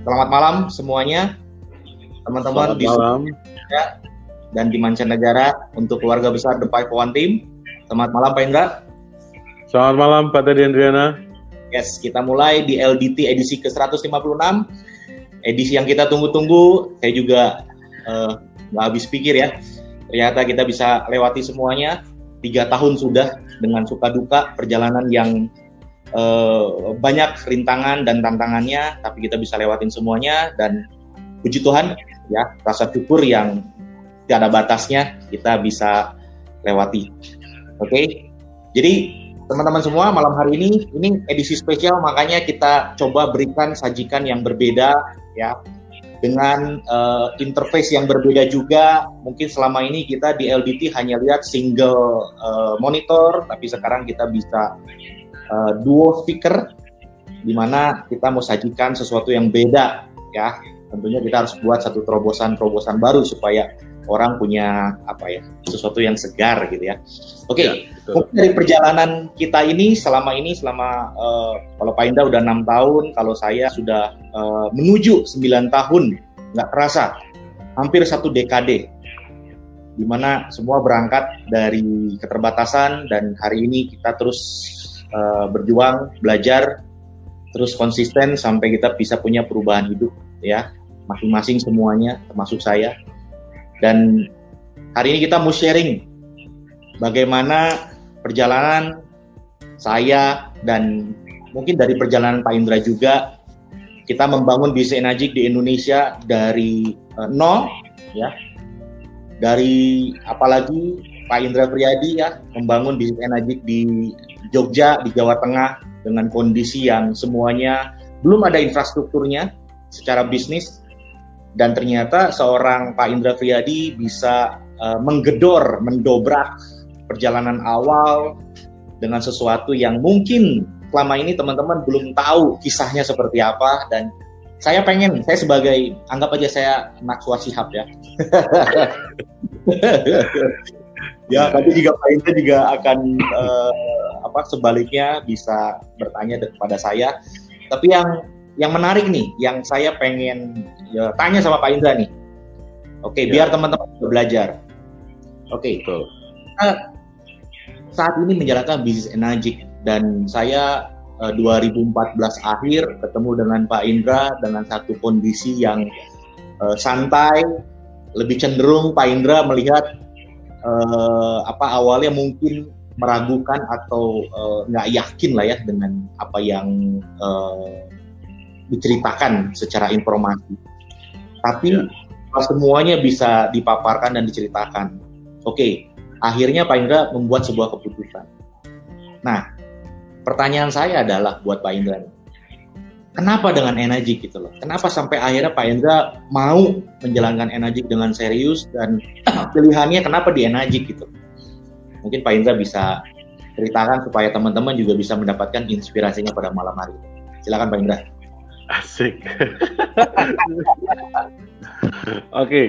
Selamat malam semuanya, teman-teman di malam. Dan di mancanegara untuk keluarga besar The Five One Team. Selamat malam Pak Indra. Selamat malam Pak Teddy Andriana. Yes, kita mulai di LDT edisi ke-156. Edisi yang kita tunggu-tunggu. Saya juga uh, nggak habis pikir ya. Ternyata kita bisa lewati semuanya. Tiga tahun sudah dengan suka duka perjalanan yang uh, banyak rintangan dan tantangannya, tapi kita bisa lewatin semuanya dan puji Tuhan ya rasa syukur yang tidak ada batasnya kita bisa lewati. Oke, okay? jadi teman-teman semua malam hari ini ini edisi spesial makanya kita coba berikan sajikan yang berbeda ya dengan uh, interface yang berbeda juga. Mungkin selama ini kita di LDT hanya lihat single uh, monitor, tapi sekarang kita bisa uh, duo speaker di mana kita mau sajikan sesuatu yang beda ya. Tentunya kita harus buat satu terobosan-terobosan baru supaya orang punya apa ya sesuatu yang segar gitu ya. Oke, okay. ya, mungkin dari perjalanan kita ini selama ini selama uh, kalau Pak Indah udah enam tahun, kalau saya sudah uh, menuju 9 tahun, nggak terasa hampir satu dekade di mana semua berangkat dari keterbatasan dan hari ini kita terus uh, berjuang belajar terus konsisten sampai kita bisa punya perubahan hidup ya. Masing-masing semuanya termasuk saya. Dan hari ini kita mau sharing bagaimana perjalanan saya dan mungkin dari perjalanan Pak Indra juga kita membangun bisnis energi di Indonesia dari uh, nol ya. Dari apalagi Pak Indra Priyadi ya membangun bisnis energi di Jogja di Jawa Tengah dengan kondisi yang semuanya belum ada infrastrukturnya secara bisnis. Dan ternyata seorang Pak Indra Priyadi bisa uh, menggedor, mendobrak perjalanan awal dengan sesuatu yang mungkin selama ini teman-teman belum tahu kisahnya seperti apa. Dan saya pengen saya sebagai anggap aja saya anak suasihab ya ya tapi juga Pak Indra juga akan uh, apa sebaliknya bisa bertanya kepada saya. Tapi yang yang menarik nih yang saya pengen ya, tanya sama Pak Indra nih. Oke ya. biar teman-teman belajar. Oke. Nah, saat ini menjalankan bisnis energi. Dan saya uh, 2014 akhir ketemu dengan Pak Indra dengan satu kondisi yang uh, santai lebih cenderung Pak Indra melihat uh, apa awalnya mungkin meragukan atau nggak uh, yakin lah ya dengan apa yang uh, diceritakan secara informasi. Tapi ya. semuanya bisa dipaparkan dan diceritakan. Oke, akhirnya Pak Indra membuat sebuah keputusan. Nah, pertanyaan saya adalah buat Pak Indra, kenapa dengan energi gitu loh? Kenapa sampai akhirnya Pak Indra mau menjalankan energi dengan serius dan pilihannya kenapa di energi gitu? Mungkin Pak Indra bisa ceritakan supaya teman-teman juga bisa mendapatkan inspirasinya pada malam hari. Silakan Pak Indra. Asik. Oke, okay.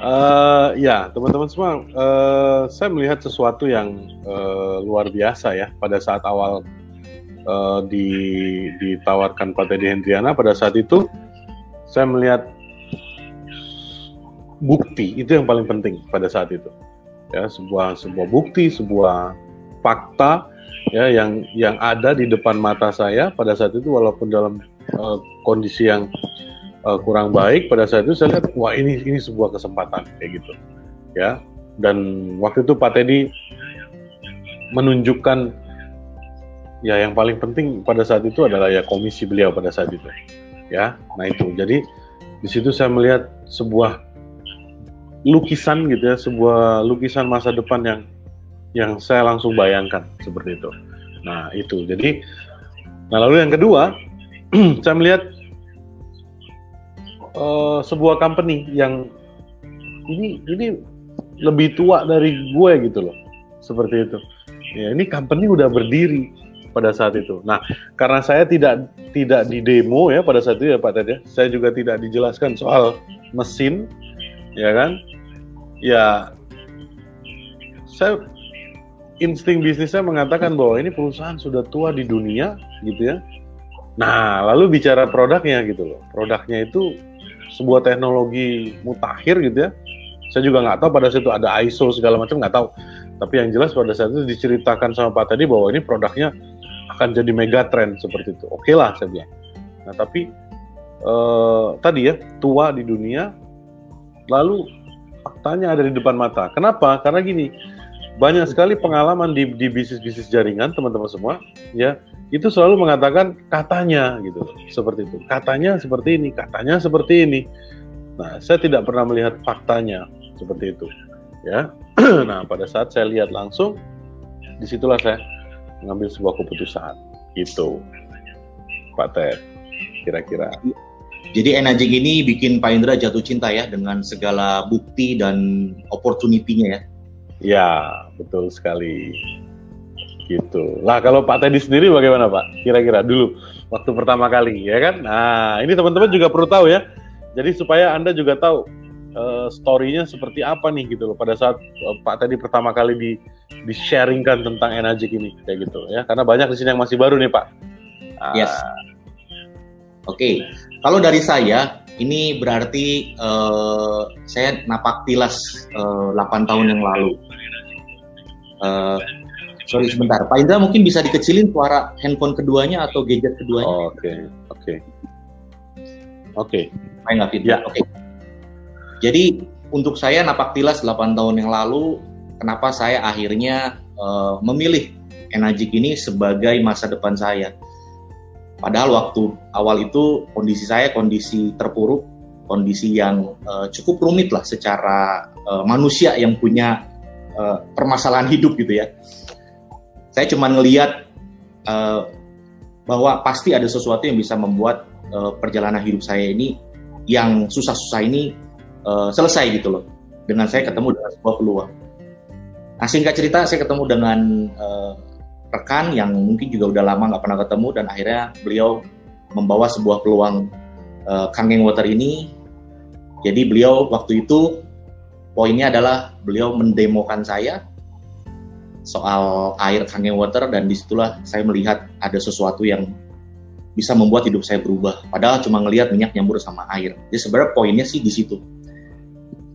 uh, eh, ya teman-teman semua, uh, saya melihat sesuatu yang uh, luar biasa ya pada saat awal uh, di, ditawarkan Pak Teddy Hendriana pada saat itu saya melihat bukti itu yang paling penting pada saat itu. Ya sebuah sebuah bukti sebuah fakta ya yang yang ada di depan mata saya pada saat itu walaupun dalam uh, kondisi yang uh, kurang baik pada saat itu saya lihat wah ini ini sebuah kesempatan kayak gitu. Ya dan waktu itu Pak Teddy menunjukkan ya yang paling penting pada saat itu adalah ya komisi beliau pada saat itu. Ya nah itu. Jadi di situ saya melihat sebuah lukisan gitu ya sebuah lukisan masa depan yang yang saya langsung bayangkan seperti itu. Nah itu. Jadi nah lalu yang kedua saya melihat uh, sebuah company yang ini ini lebih tua dari gue gitu loh. Seperti itu. Ya ini company udah berdiri pada saat itu nah karena saya tidak tidak di demo ya pada saat itu ya Pak Ted ya saya juga tidak dijelaskan soal mesin ya kan ya saya insting bisnisnya mengatakan bahwa ini perusahaan sudah tua di dunia gitu ya Nah, lalu bicara produknya gitu loh. Produknya itu sebuah teknologi mutakhir gitu ya. Saya juga nggak tahu pada saat itu ada ISO segala macam nggak tahu. Tapi yang jelas pada saat itu diceritakan sama Pak tadi bahwa ini produknya akan jadi mega trend seperti itu. Oke lah saya bilang. Nah tapi eh, tadi ya tua di dunia, lalu faktanya ada di depan mata. Kenapa? Karena gini, banyak sekali pengalaman di, di bisnis-bisnis jaringan teman-teman semua, ya itu selalu mengatakan katanya gitu, seperti itu. Katanya seperti ini, katanya seperti ini. Nah, saya tidak pernah melihat faktanya seperti itu, ya. nah, pada saat saya lihat langsung, di situlah saya mengambil sebuah keputusan, gitu, Pak Ted, kira-kira. Jadi Enajik ini bikin Pak Indra jatuh cinta ya dengan segala bukti dan opportunity-nya ya. Ya, betul sekali. Gitu. Lah kalau Pak Teddy sendiri bagaimana Pak? Kira-kira dulu waktu pertama kali ya kan? Nah, ini teman-teman juga perlu tahu ya. Jadi supaya Anda juga tahu uh, story-nya seperti apa nih gitu loh pada saat uh, Pak Teddy pertama kali di di sharingkan tentang Enajik ini kayak gitu ya. Karena banyak di sini yang masih baru nih Pak. Ah. Yes. Oke, okay. kalau dari saya ini berarti uh, saya napak tilas uh, 8 tahun yang lalu. Uh, sorry sebentar, Pak Indra mungkin bisa dikecilin suara handphone keduanya atau gadget keduanya. Oke, oke, oke. Saya nggak. Ya, oke. Okay. Jadi untuk saya napak tilas 8 tahun yang lalu, kenapa saya akhirnya uh, memilih Enajik ini sebagai masa depan saya Padahal waktu awal itu kondisi saya kondisi terpuruk, kondisi yang uh, cukup rumit lah secara uh, manusia yang punya uh, permasalahan hidup gitu ya. Saya cuma ngeliat uh, bahwa pasti ada sesuatu yang bisa membuat uh, perjalanan hidup saya ini yang susah-susah ini uh, selesai gitu loh. Dengan saya ketemu dengan sebuah peluang. Nah singkat cerita saya ketemu dengan uh, rekan yang mungkin juga udah lama nggak pernah ketemu dan akhirnya beliau membawa sebuah peluang uh, Kangeng Water ini. Jadi beliau waktu itu poinnya adalah beliau mendemokan saya soal air Kangeng Water dan di situlah saya melihat ada sesuatu yang bisa membuat hidup saya berubah. Padahal cuma ngelihat minyak nyambur sama air. Jadi sebenarnya poinnya sih di situ.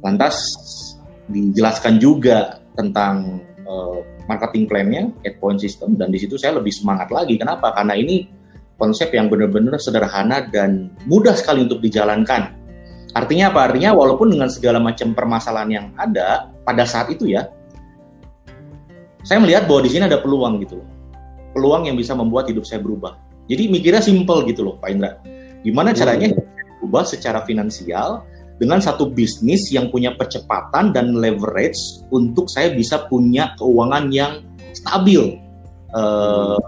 Lantas dijelaskan juga tentang uh, marketing plan-nya, at point system, dan di situ saya lebih semangat lagi. Kenapa? Karena ini konsep yang benar-benar sederhana dan mudah sekali untuk dijalankan. Artinya apa? Artinya walaupun dengan segala macam permasalahan yang ada pada saat itu ya, saya melihat bahwa di sini ada peluang gitu loh. Peluang yang bisa membuat hidup saya berubah. Jadi mikirnya simple gitu loh Pak Indra. Gimana caranya hmm. berubah secara finansial, dengan satu bisnis yang punya percepatan dan leverage untuk saya bisa punya keuangan yang stabil uh,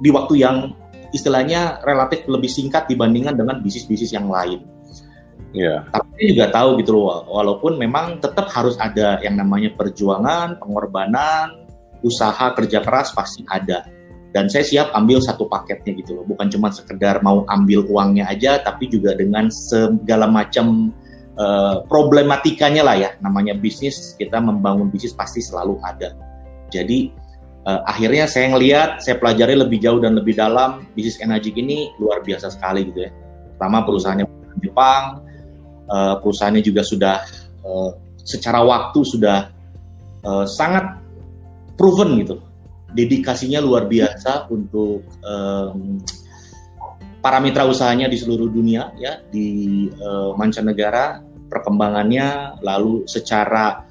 di waktu yang istilahnya relatif lebih singkat dibandingkan dengan bisnis-bisnis yang lain. Yeah. Tapi juga tahu gitu loh, walaupun memang tetap harus ada yang namanya perjuangan, pengorbanan, usaha kerja keras pasti ada. Dan saya siap ambil satu paketnya gitu loh, bukan cuma sekedar mau ambil uangnya aja, tapi juga dengan segala macam uh, problematikanya lah ya. Namanya bisnis, kita membangun bisnis pasti selalu ada. Jadi uh, akhirnya saya ngelihat, saya pelajari lebih jauh dan lebih dalam bisnis energi ini luar biasa sekali gitu ya. Pertama perusahaannya Jepang, uh, perusahaannya juga sudah uh, secara waktu sudah uh, sangat proven gitu dedikasinya luar biasa untuk um, para mitra usahanya di seluruh dunia ya di uh, mancanegara perkembangannya lalu secara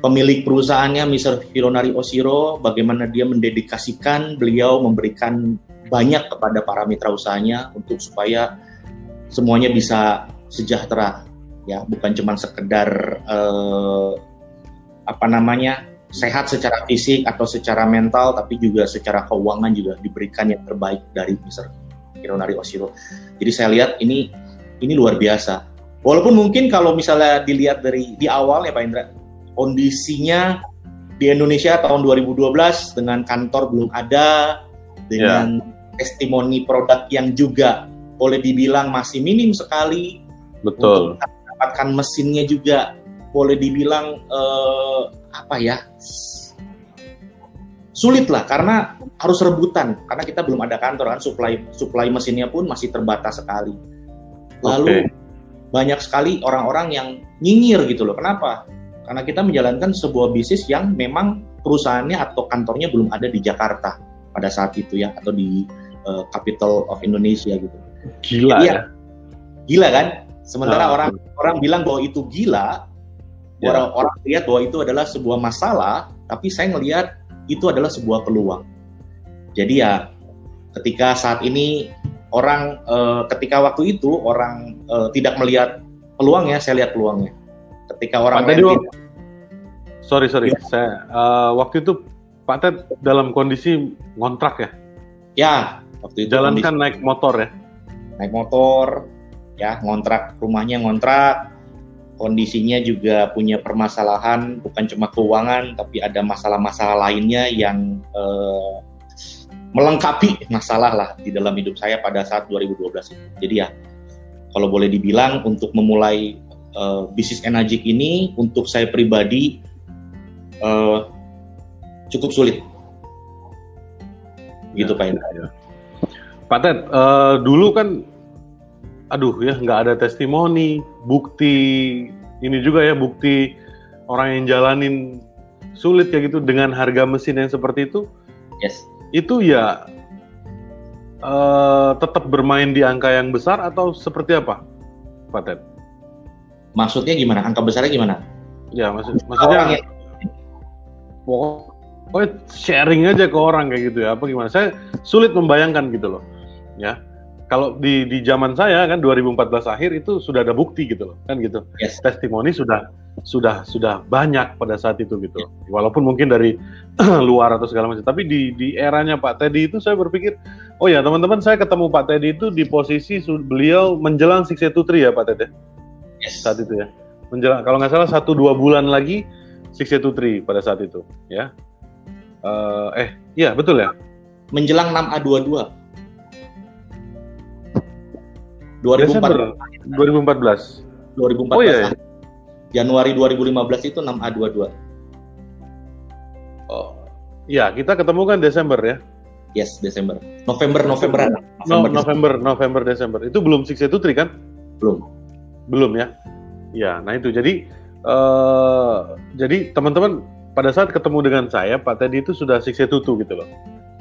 pemilik perusahaannya Mr. Hironari Oshiro bagaimana dia mendedikasikan beliau memberikan banyak kepada para mitra usahanya untuk supaya semuanya bisa sejahtera ya bukan cuma sekedar uh, apa namanya sehat secara fisik atau secara mental, tapi juga secara keuangan juga diberikan yang terbaik dari Mr. Hironari Oshiro. Jadi saya lihat ini ini luar biasa. Walaupun mungkin kalau misalnya dilihat dari di awal ya Pak Indra, kondisinya di Indonesia tahun 2012 dengan kantor belum ada, dengan yeah. testimoni produk yang juga boleh dibilang masih minim sekali. Betul. Untuk mendapatkan mesinnya juga boleh dibilang uh, apa ya sulit lah karena harus rebutan karena kita belum ada kantor kan supply supply mesinnya pun masih terbatas sekali. Lalu okay. banyak sekali orang-orang yang nyinyir gitu loh. Kenapa? Karena kita menjalankan sebuah bisnis yang memang perusahaannya atau kantornya belum ada di Jakarta pada saat itu ya atau di uh, capital of Indonesia gitu. Gila Jadi, ya. Gila kan? Sementara nah. orang orang bilang bahwa itu gila, ya. orang orang lihat bahwa itu adalah sebuah masalah, tapi saya ngelihat itu adalah sebuah peluang. Jadi ya ketika saat ini orang uh, ketika waktu itu orang uh, tidak melihat peluangnya, saya lihat peluangnya. Ketika orang Pak tadi, sorry sorry, ya. saya uh, waktu itu Pak Ted dalam kondisi ngontrak ya? Ya, waktu itu jalankan naik motor ya? Naik motor, ya ngontrak rumahnya ngontrak, kondisinya juga punya permasalahan bukan cuma keuangan tapi ada masalah-masalah lainnya yang uh, melengkapi masalah lah di dalam hidup saya pada saat 2012 itu. Jadi ya kalau boleh dibilang untuk memulai uh, bisnis Enagic ini untuk saya pribadi uh, cukup sulit. Gitu ya, Pak Indra. Ya. Pak Ted, uh, dulu kan aduh ya nggak ada testimoni, bukti ini juga ya bukti orang yang jalanin sulit kayak gitu dengan harga mesin yang seperti itu. Yes. Itu ya uh, tetap bermain di angka yang besar atau seperti apa, Pak Ted? Maksudnya gimana? Angka besarnya gimana? Ya maksud maksudnya yang... pokoknya sharing aja ke orang kayak gitu ya apa gimana? Saya sulit membayangkan gitu loh, ya kalau di di zaman saya kan 2014 akhir itu sudah ada bukti gitu loh kan gitu yes. testimoni sudah sudah sudah banyak pada saat itu gitu yes. walaupun mungkin dari luar atau segala macam tapi di di eranya Pak Teddy itu saya berpikir oh ya teman-teman saya ketemu Pak Teddy itu di posisi beliau menjelang Putri ya Pak Teddy yes. saat itu ya menjelang kalau nggak salah satu dua bulan lagi Putri pada saat itu ya uh, eh iya betul ya menjelang 6 A22 2014. 2014. 2014. Oh iya. iya. Januari 2015 itu 6A22. Oh. Iya, kita ketemu kan Desember ya? Yes, Desember. November, November. November, no, November, November, Desember. Itu belum Six Tri kan? Belum. Belum ya? Ya, nah itu. Jadi uh, jadi teman-teman pada saat ketemu dengan saya, Pak Teddy itu sudah Six gitu loh.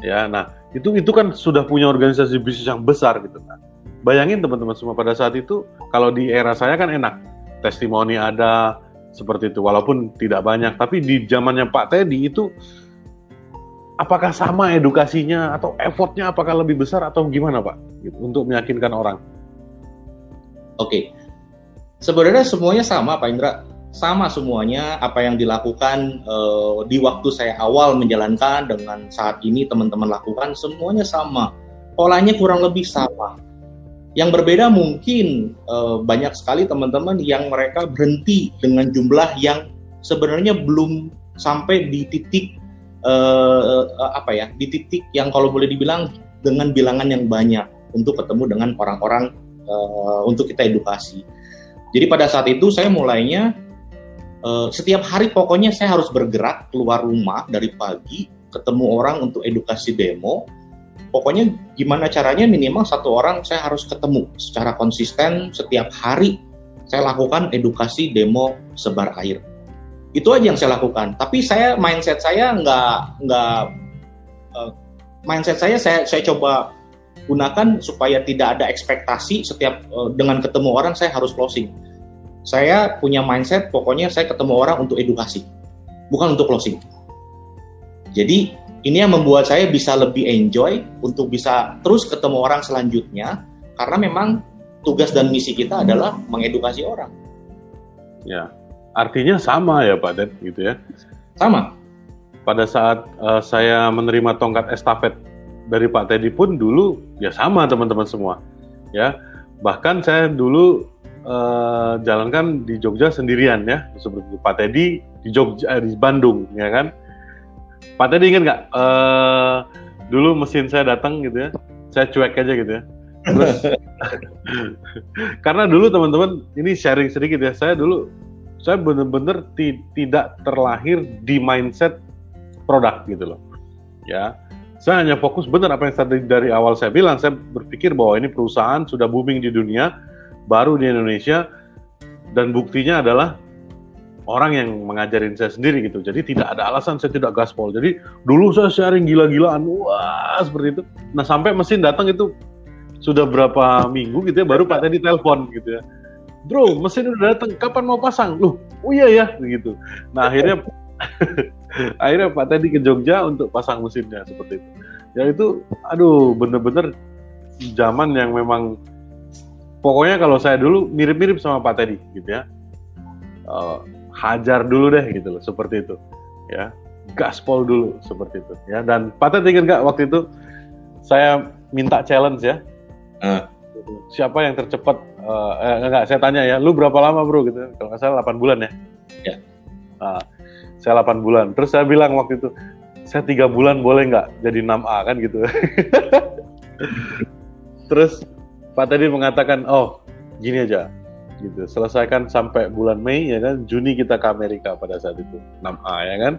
Ya, nah itu itu kan sudah punya organisasi bisnis yang besar gitu kan. Bayangin teman-teman semua pada saat itu, kalau di era saya kan enak, testimoni ada seperti itu, walaupun tidak banyak. Tapi di zamannya Pak Teddy itu, apakah sama edukasinya atau effortnya apakah lebih besar atau gimana Pak, untuk meyakinkan orang? Oke, sebenarnya semuanya sama Pak Indra, sama semuanya apa yang dilakukan uh, di waktu saya awal menjalankan dengan saat ini teman-teman lakukan semuanya sama. Polanya kurang lebih sama yang berbeda mungkin uh, banyak sekali teman-teman yang mereka berhenti dengan jumlah yang sebenarnya belum sampai di titik uh, apa ya, di titik yang kalau boleh dibilang dengan bilangan yang banyak untuk ketemu dengan orang-orang uh, untuk kita edukasi. Jadi pada saat itu saya mulainya uh, setiap hari pokoknya saya harus bergerak keluar rumah dari pagi ketemu orang untuk edukasi demo pokoknya gimana caranya minimal satu orang saya harus ketemu secara konsisten setiap hari. Saya lakukan edukasi demo sebar air. Itu aja yang saya lakukan. Tapi saya mindset saya nggak nggak uh, mindset saya saya saya coba gunakan supaya tidak ada ekspektasi setiap uh, dengan ketemu orang saya harus closing. Saya punya mindset pokoknya saya ketemu orang untuk edukasi bukan untuk closing. Jadi ini yang membuat saya bisa lebih enjoy untuk bisa terus ketemu orang selanjutnya karena memang tugas dan misi kita adalah mengedukasi orang. Ya, artinya sama ya Pak Ded gitu ya. Sama. Pada saat uh, saya menerima tongkat estafet dari Pak Teddy pun dulu ya sama teman-teman semua. Ya, bahkan saya dulu uh, jalankan di Jogja sendirian ya, seperti Pak Teddy di Jogja eh, di Bandung ya kan Pak tadi ingat nggak? Uh, dulu mesin saya datang gitu ya, saya cuek aja gitu ya. Karena dulu teman-teman ini sharing sedikit ya, saya dulu saya benar-benar ti tidak terlahir di mindset produk gitu loh. ya saya hanya fokus benar apa yang tadi dari awal saya bilang saya berpikir bahwa ini perusahaan sudah booming di dunia baru di Indonesia dan buktinya adalah orang yang mengajarin saya sendiri gitu. Jadi tidak ada alasan saya tidak gaspol. Jadi dulu saya sharing gila-gilaan, wah seperti itu. Nah sampai mesin datang itu sudah berapa minggu gitu ya, baru Pak Teddy telepon gitu ya. Bro, mesin udah datang, kapan mau pasang? Loh, oh iya ya, begitu. Nah akhirnya akhirnya Pak Teddy ke Jogja untuk pasang mesinnya seperti itu. Ya itu, aduh, bener-bener zaman yang memang pokoknya kalau saya dulu mirip-mirip sama Pak Teddy gitu ya. Uh, hajar dulu deh gitu loh seperti itu. Ya gaspol dulu seperti itu. Ya dan patah ingat nggak waktu itu saya minta challenge ya? Uh. siapa yang tercepat uh, eh, enggak saya tanya ya lu berapa lama bro? Gitu. Kalau nggak salah 8 bulan ya? Ya. Uh, saya 8 bulan. Terus saya bilang waktu itu saya tiga bulan boleh nggak jadi 6A kan gitu. Terus Pak tadi mengatakan oh gini aja gitu. Selesaikan sampai bulan Mei ya kan, Juni kita ke Amerika pada saat itu 6A ya kan.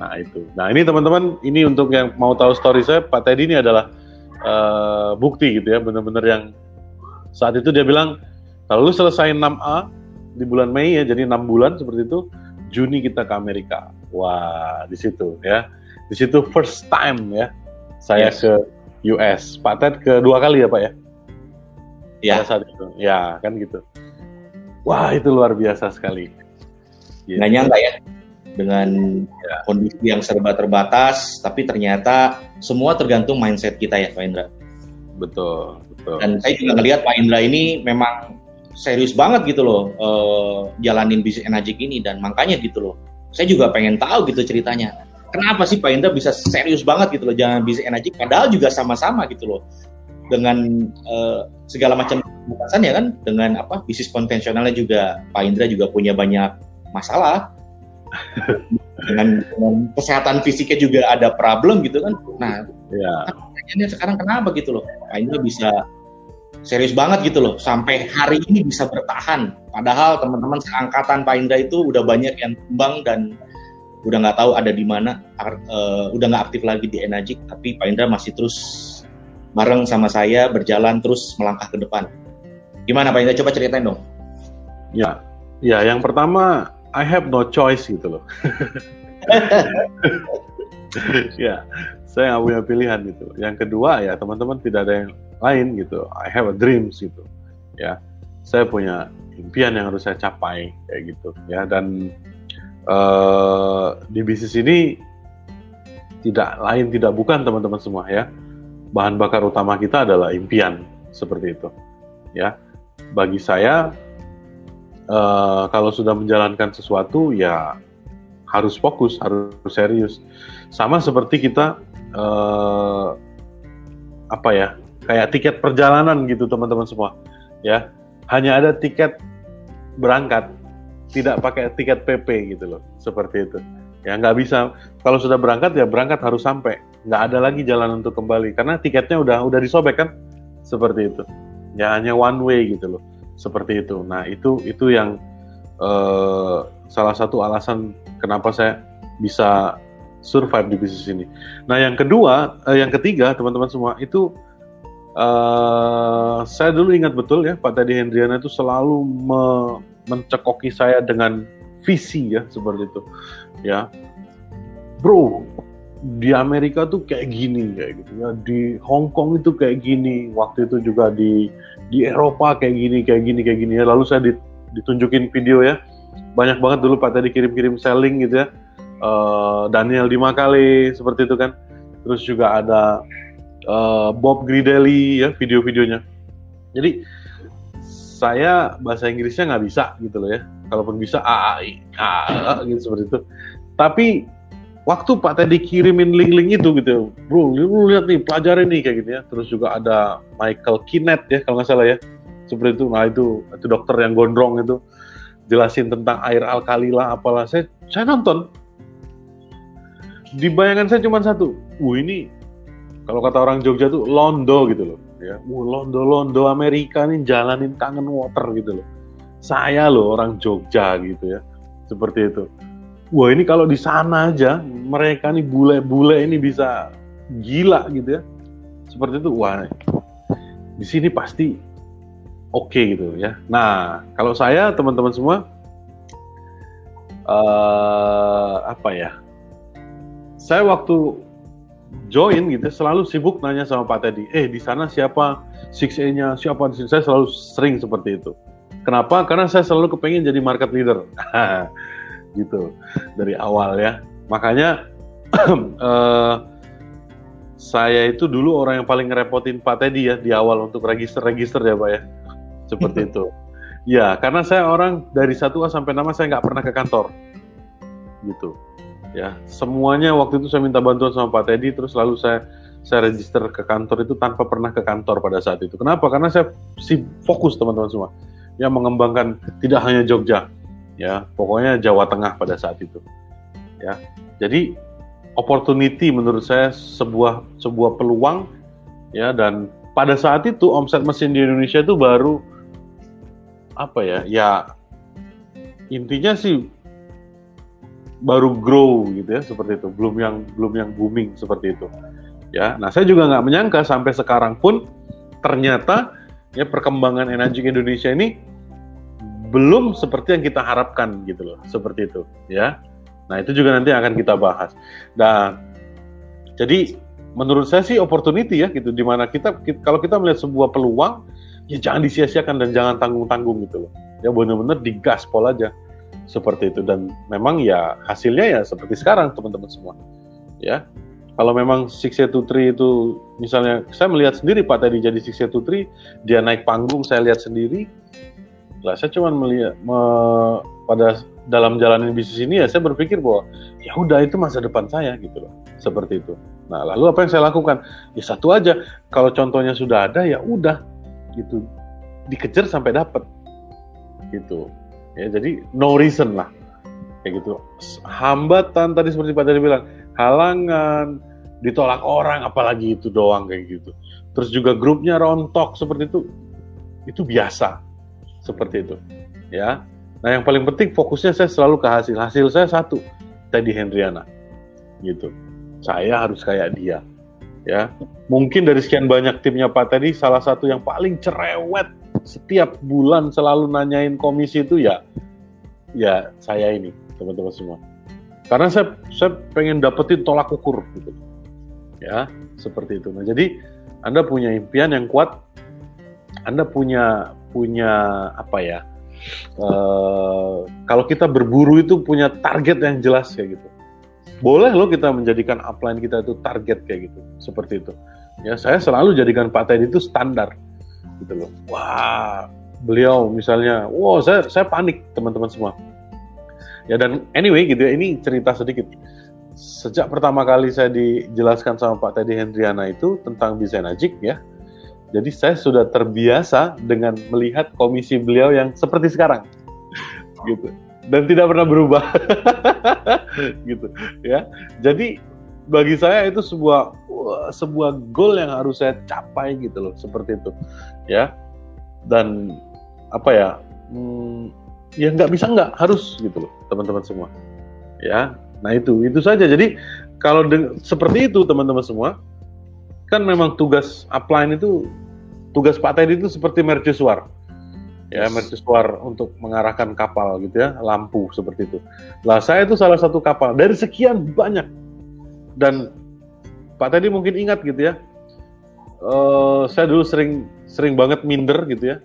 Nah itu. Nah ini teman-teman, ini untuk yang mau tahu story saya, Pak Teddy ini adalah uh, bukti gitu ya, benar-benar yang saat itu dia bilang kalau lu selesai 6A di bulan Mei ya, jadi 6 bulan seperti itu, Juni kita ke Amerika. Wah di situ ya, di situ first time ya saya yes. ke US. Pak Ted kedua kali ya Pak ya? Ya. saat itu. Ya, kan gitu. Wah itu luar biasa sekali. Gitu. Nggak nyangka ya dengan ya. kondisi yang serba terbatas, tapi ternyata semua tergantung mindset kita ya Pak Indra. Betul, betul. Dan saya juga ngelihat Pak Indra ini memang serius banget gitu loh uh, jalanin bisnis energi ini dan makanya gitu loh. Saya juga pengen tahu gitu ceritanya. Kenapa sih Pak Indra bisa serius banget gitu loh jalan bisnis energi padahal juga sama-sama gitu loh dengan uh, segala macam batasan ya kan dengan apa bisnis konvensionalnya juga Pak Indra juga punya banyak masalah. Dengan, dengan kesehatan fisiknya juga ada problem gitu kan. Nah ya. sekarang kenapa gitu loh? Pak Indra bisa serius banget gitu loh sampai hari ini bisa bertahan. Padahal teman-teman seangkatan Pak Indra itu udah banyak yang tumbang dan udah nggak tahu ada di mana uh, udah nggak aktif lagi di Enagic tapi Pak Indra masih terus bareng sama saya berjalan terus melangkah ke depan. Gimana Pak Indra? Coba ceritain dong. Ya, ya yang pertama I have no choice gitu loh. ya, saya nggak punya pilihan gitu. Yang kedua ya teman-teman tidak ada yang lain gitu. I have a dreams gitu. Ya, saya punya impian yang harus saya capai kayak gitu. Ya dan uh, di bisnis ini tidak lain tidak bukan teman-teman semua ya bahan bakar utama kita adalah impian seperti itu. Ya bagi saya uh, kalau sudah menjalankan sesuatu ya harus fokus harus serius. Sama seperti kita uh, apa ya kayak tiket perjalanan gitu teman-teman semua. Ya hanya ada tiket berangkat tidak pakai tiket PP gitu loh seperti itu. Ya nggak bisa. Kalau sudah berangkat ya berangkat harus sampai nggak ada lagi jalan untuk kembali. Karena tiketnya udah udah disobek kan? Seperti itu. Ya hanya one way gitu loh. Seperti itu. Nah itu itu yang uh, salah satu alasan kenapa saya bisa survive di bisnis ini. Nah yang kedua uh, yang ketiga teman-teman semua itu uh, saya dulu ingat betul ya Pak Teddy Hendriana itu selalu me mencekoki saya dengan visi ya seperti itu. Ya. Bro di Amerika tuh kayak gini kayak gitu ya. Di Hong Kong itu kayak gini waktu itu juga di di Eropa kayak gini kayak gini kayak gini ya. Lalu saya ditunjukin video ya. Banyak banget dulu Pak tadi kirim-kirim selling gitu ya. Uh, Daniel Dimakale seperti itu kan. Terus juga ada uh, Bob Gridelli ya video-videonya. Jadi saya bahasa Inggrisnya nggak bisa gitu loh ya. Kalaupun bisa A, A, I, A, A, gitu seperti itu. Tapi waktu Pak Teddy kirimin link-link itu gitu, bro, lu lihat nih pelajarin nih kayak gitu ya. Terus juga ada Michael Kinet ya kalau nggak salah ya, seperti itu. Nah itu itu dokter yang gondrong itu jelasin tentang air alkali lah apalah. Saya saya nonton. Di bayangan saya cuma satu, wuh ini kalau kata orang Jogja tuh londo gitu loh ya, wuh londo londo Amerika nih jalanin kangen water gitu loh saya loh orang Jogja gitu ya seperti itu wah ini kalau di sana aja mereka nih bule-bule ini bisa gila gitu ya. Seperti itu wah di sini pasti oke okay gitu ya. Nah kalau saya teman-teman semua uh, apa ya saya waktu join gitu selalu sibuk nanya sama Pak Teddy eh di sana siapa 6A-nya siapa di sini? Saya selalu sering seperti itu. Kenapa? Karena saya selalu kepengen jadi market leader gitu dari awal ya makanya uh, saya itu dulu orang yang paling ngerepotin Pak Teddy ya di awal untuk register-register ya Pak ya. Seperti itu. Ya, karena saya orang dari 1A sampai nama saya nggak pernah ke kantor. Gitu. Ya, semuanya waktu itu saya minta bantuan sama Pak Teddy terus lalu saya saya register ke kantor itu tanpa pernah ke kantor pada saat itu. Kenapa? Karena saya si fokus teman-teman semua. Ya mengembangkan tidak hanya Jogja, ya, pokoknya Jawa Tengah pada saat itu. Ya. Jadi opportunity menurut saya sebuah sebuah peluang ya dan pada saat itu omset mesin di Indonesia itu baru apa ya ya intinya sih baru grow gitu ya seperti itu belum yang belum yang booming seperti itu ya nah saya juga nggak menyangka sampai sekarang pun ternyata ya perkembangan energi Indonesia ini belum seperti yang kita harapkan gitu loh seperti itu ya Nah, itu juga nanti akan kita bahas. Nah, jadi menurut saya sih opportunity ya gitu di mana kita, kita kalau kita melihat sebuah peluang ya jangan disia-siakan dan jangan tanggung-tanggung gitu loh. Ya benar-benar digaspol aja seperti itu dan memang ya hasilnya ya seperti sekarang teman-teman semua. Ya. Kalau memang Six Three itu misalnya saya melihat sendiri Pak tadi jadi Six Three dia naik panggung saya lihat sendiri. Lah saya cuma melihat me, pada dalam jalanin bisnis ini ya saya berpikir bahwa ya udah itu masa depan saya gitu loh. Seperti itu. Nah lalu apa yang saya lakukan? Ya satu aja. Kalau contohnya sudah ada ya udah gitu. Dikejar sampai dapat gitu. Ya jadi no reason lah. Kayak gitu. Hambatan tadi seperti Pak tadi bilang. Halangan ditolak orang apalagi itu doang kayak gitu. Terus juga grupnya rontok seperti itu itu biasa seperti itu ya Nah yang paling penting fokusnya saya selalu ke hasil. Hasil saya satu, Teddy Hendriana. Gitu. Saya harus kayak dia. Ya, mungkin dari sekian banyak timnya Pak Teddy, salah satu yang paling cerewet setiap bulan selalu nanyain komisi itu ya, ya saya ini teman-teman semua. Karena saya saya pengen dapetin tolak ukur gitu. Ya, seperti itu. Nah, jadi Anda punya impian yang kuat, Anda punya punya apa ya? uh, kalau kita berburu itu punya target yang jelas kayak gitu. Boleh loh kita menjadikan upline kita itu target kayak gitu, seperti itu. Ya, saya selalu jadikan Pak Teddy itu standar, gitu loh. Wah, beliau misalnya, wow, saya saya panik teman-teman semua. Ya dan anyway gitu ya, ini cerita sedikit. Sejak pertama kali saya dijelaskan sama Pak Teddy Hendriana itu tentang desain ajik ya, jadi saya sudah terbiasa dengan melihat komisi beliau yang seperti sekarang, gitu. Dan tidak pernah berubah, gitu. Ya, jadi bagi saya itu sebuah sebuah goal yang harus saya capai gitu loh, seperti itu, ya. Dan apa ya, hmm, ya nggak bisa nggak harus gitu loh, teman-teman semua, ya. Nah itu itu saja. Jadi kalau seperti itu teman-teman semua, kan memang tugas upline itu tugas Pak Teddy itu seperti mercusuar. Ya mercusuar untuk mengarahkan kapal gitu ya lampu seperti itu. Lah saya itu salah satu kapal dari sekian banyak. Dan Pak Teddy mungkin ingat gitu ya uh, saya dulu sering sering banget minder gitu ya.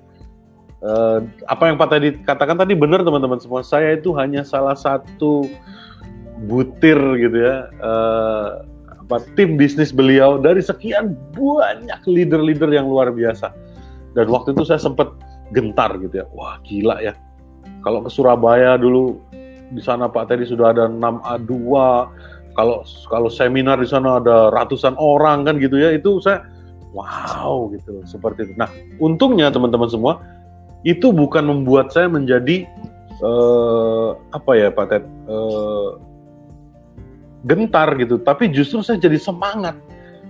Uh, apa yang Pak Teddy katakan tadi benar teman-teman semua. Saya itu hanya salah satu butir gitu ya uh, apa tim bisnis beliau dari sekian banyak leader-leader yang luar biasa. Dan waktu itu saya sempat gentar gitu ya. Wah, gila ya. Kalau ke Surabaya dulu di sana Pak Teddy sudah ada 6A2. Kalau kalau seminar di sana ada ratusan orang kan gitu ya. Itu saya wow gitu seperti itu. Nah, untungnya teman-teman semua itu bukan membuat saya menjadi uh, apa ya Pak Ted uh, gentar gitu, tapi justru saya jadi semangat.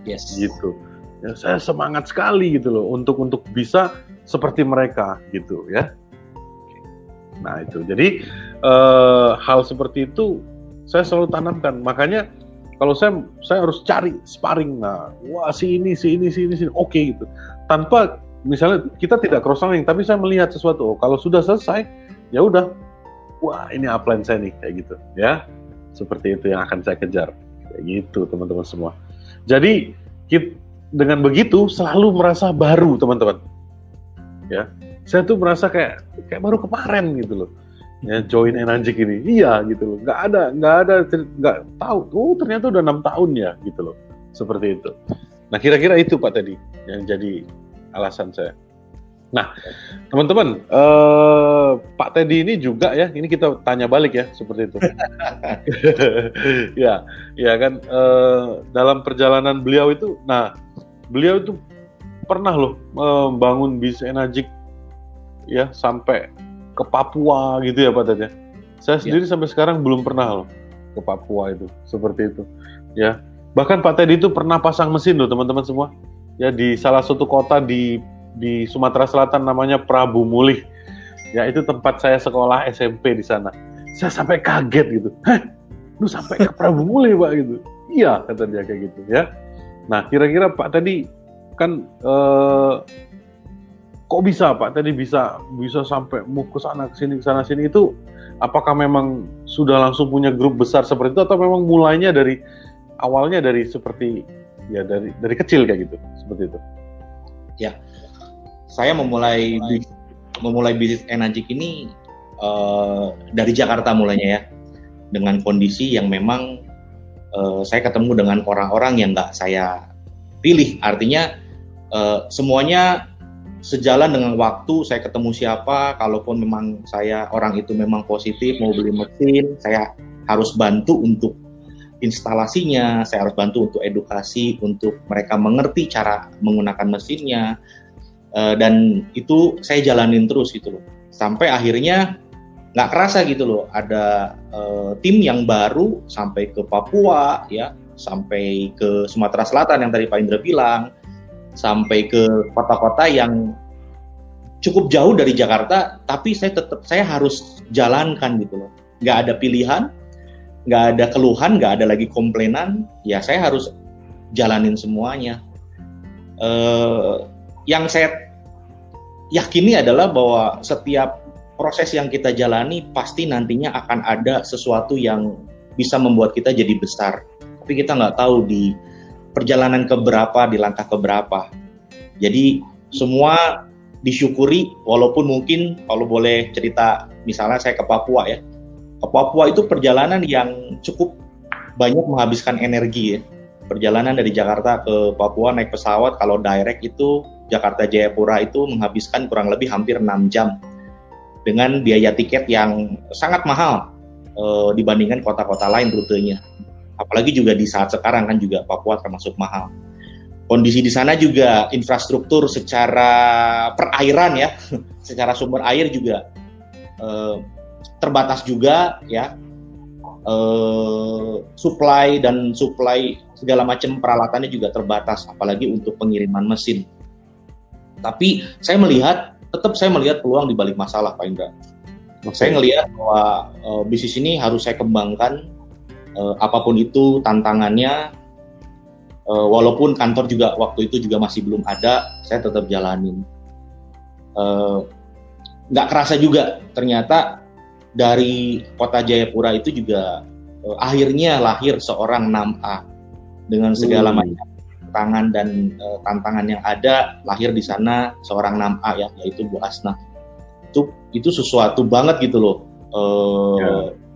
Yes. Gitu. Ya, saya semangat sekali gitu loh untuk untuk bisa seperti mereka gitu ya. Nah itu jadi uh, hal seperti itu saya selalu tanamkan. Makanya kalau saya saya harus cari sparring nah wah si ini si ini si ini si oke okay, gitu tanpa misalnya kita tidak cross selling tapi saya melihat sesuatu oh, kalau sudah selesai ya udah wah ini upline saya nih kayak gitu ya seperti itu yang akan saya kejar. Kayak gitu teman-teman semua. Jadi kita, dengan begitu selalu merasa baru teman-teman. Ya. Saya tuh merasa kayak kayak baru kemarin gitu loh. Ya join Enanjik ini. Iya gitu loh. Nggak ada nggak ada nggak tahu. Oh ternyata udah enam tahun ya gitu loh. Seperti itu. Nah kira-kira itu pak tadi yang jadi alasan saya nah teman-teman eh, Pak Teddy ini juga ya ini kita tanya balik ya seperti itu ya ya kan eh, dalam perjalanan beliau itu nah beliau itu pernah loh membangun bis Enajik ya sampai ke Papua gitu ya Pak Ted ya. Saya sendiri ya. sampai sekarang belum pernah loh ke Papua itu seperti itu ya. Bahkan Pak Ted itu pernah pasang mesin loh teman-teman semua ya di salah satu kota di di Sumatera Selatan namanya Prabu Mulih. Ya itu tempat saya sekolah SMP di sana. Saya sampai kaget gitu. Hah, lu sampai ke Prabu Mulih Pak gitu. Iya kata dia kayak gitu ya. Nah kira-kira Pak tadi kan eh, kok bisa Pak tadi bisa bisa sampai mau ke sana ke sini ke sana sini itu apakah memang sudah langsung punya grup besar seperti itu atau memang mulainya dari awalnya dari seperti ya dari dari kecil kayak gitu seperti itu ya saya memulai memulai bisnis energi ini uh, dari Jakarta mulainya ya. Dengan kondisi yang memang uh, saya ketemu dengan orang-orang yang nggak saya pilih. Artinya uh, semuanya sejalan dengan waktu saya ketemu siapa kalaupun memang saya orang itu memang positif mau beli mesin saya harus bantu untuk instalasinya saya harus bantu untuk edukasi untuk mereka mengerti cara menggunakan mesinnya uh, dan itu saya jalanin terus gitu loh sampai akhirnya nggak kerasa gitu loh ada uh, tim yang baru sampai ke Papua ya sampai ke Sumatera Selatan yang tadi Pak Indra bilang sampai ke kota-kota yang cukup jauh dari Jakarta, tapi saya tetap saya harus jalankan gitu loh. Nggak ada pilihan, nggak ada keluhan, nggak ada lagi komplainan, ya saya harus jalanin semuanya. Uh, yang saya yakini adalah bahwa setiap proses yang kita jalani pasti nantinya akan ada sesuatu yang bisa membuat kita jadi besar. Tapi kita nggak tahu di perjalanan keberapa, di langkah keberapa. Jadi semua disyukuri walaupun mungkin kalau boleh cerita misalnya saya ke Papua ya. Ke Papua itu perjalanan yang cukup banyak menghabiskan energi ya. Perjalanan dari Jakarta ke Papua naik pesawat kalau direct itu Jakarta Jayapura itu menghabiskan kurang lebih hampir 6 jam dengan biaya tiket yang sangat mahal e, dibandingkan kota-kota lain rutenya apalagi juga di saat sekarang kan juga Papua termasuk mahal. Kondisi di sana juga infrastruktur secara perairan ya, secara sumber air juga eh, terbatas juga ya. Eh, supply dan supply segala macam peralatannya juga terbatas, apalagi untuk pengiriman mesin. Tapi saya melihat, tetap saya melihat peluang di balik masalah, Pak Indra. Okay. Saya melihat bahwa uh, bisnis ini harus saya kembangkan uh, apa pun itu tantangannya uh, walaupun kantor juga waktu itu juga masih belum ada saya tetap jalanin uh, nggak kerasa juga ternyata dari kota Jayapura itu juga uh, akhirnya lahir seorang 6A dengan segala hmm. macam tantangan dan uh, tantangan yang ada lahir di sana seorang 6A ya yaitu Bu Asna itu itu sesuatu banget gitu loh uh, yeah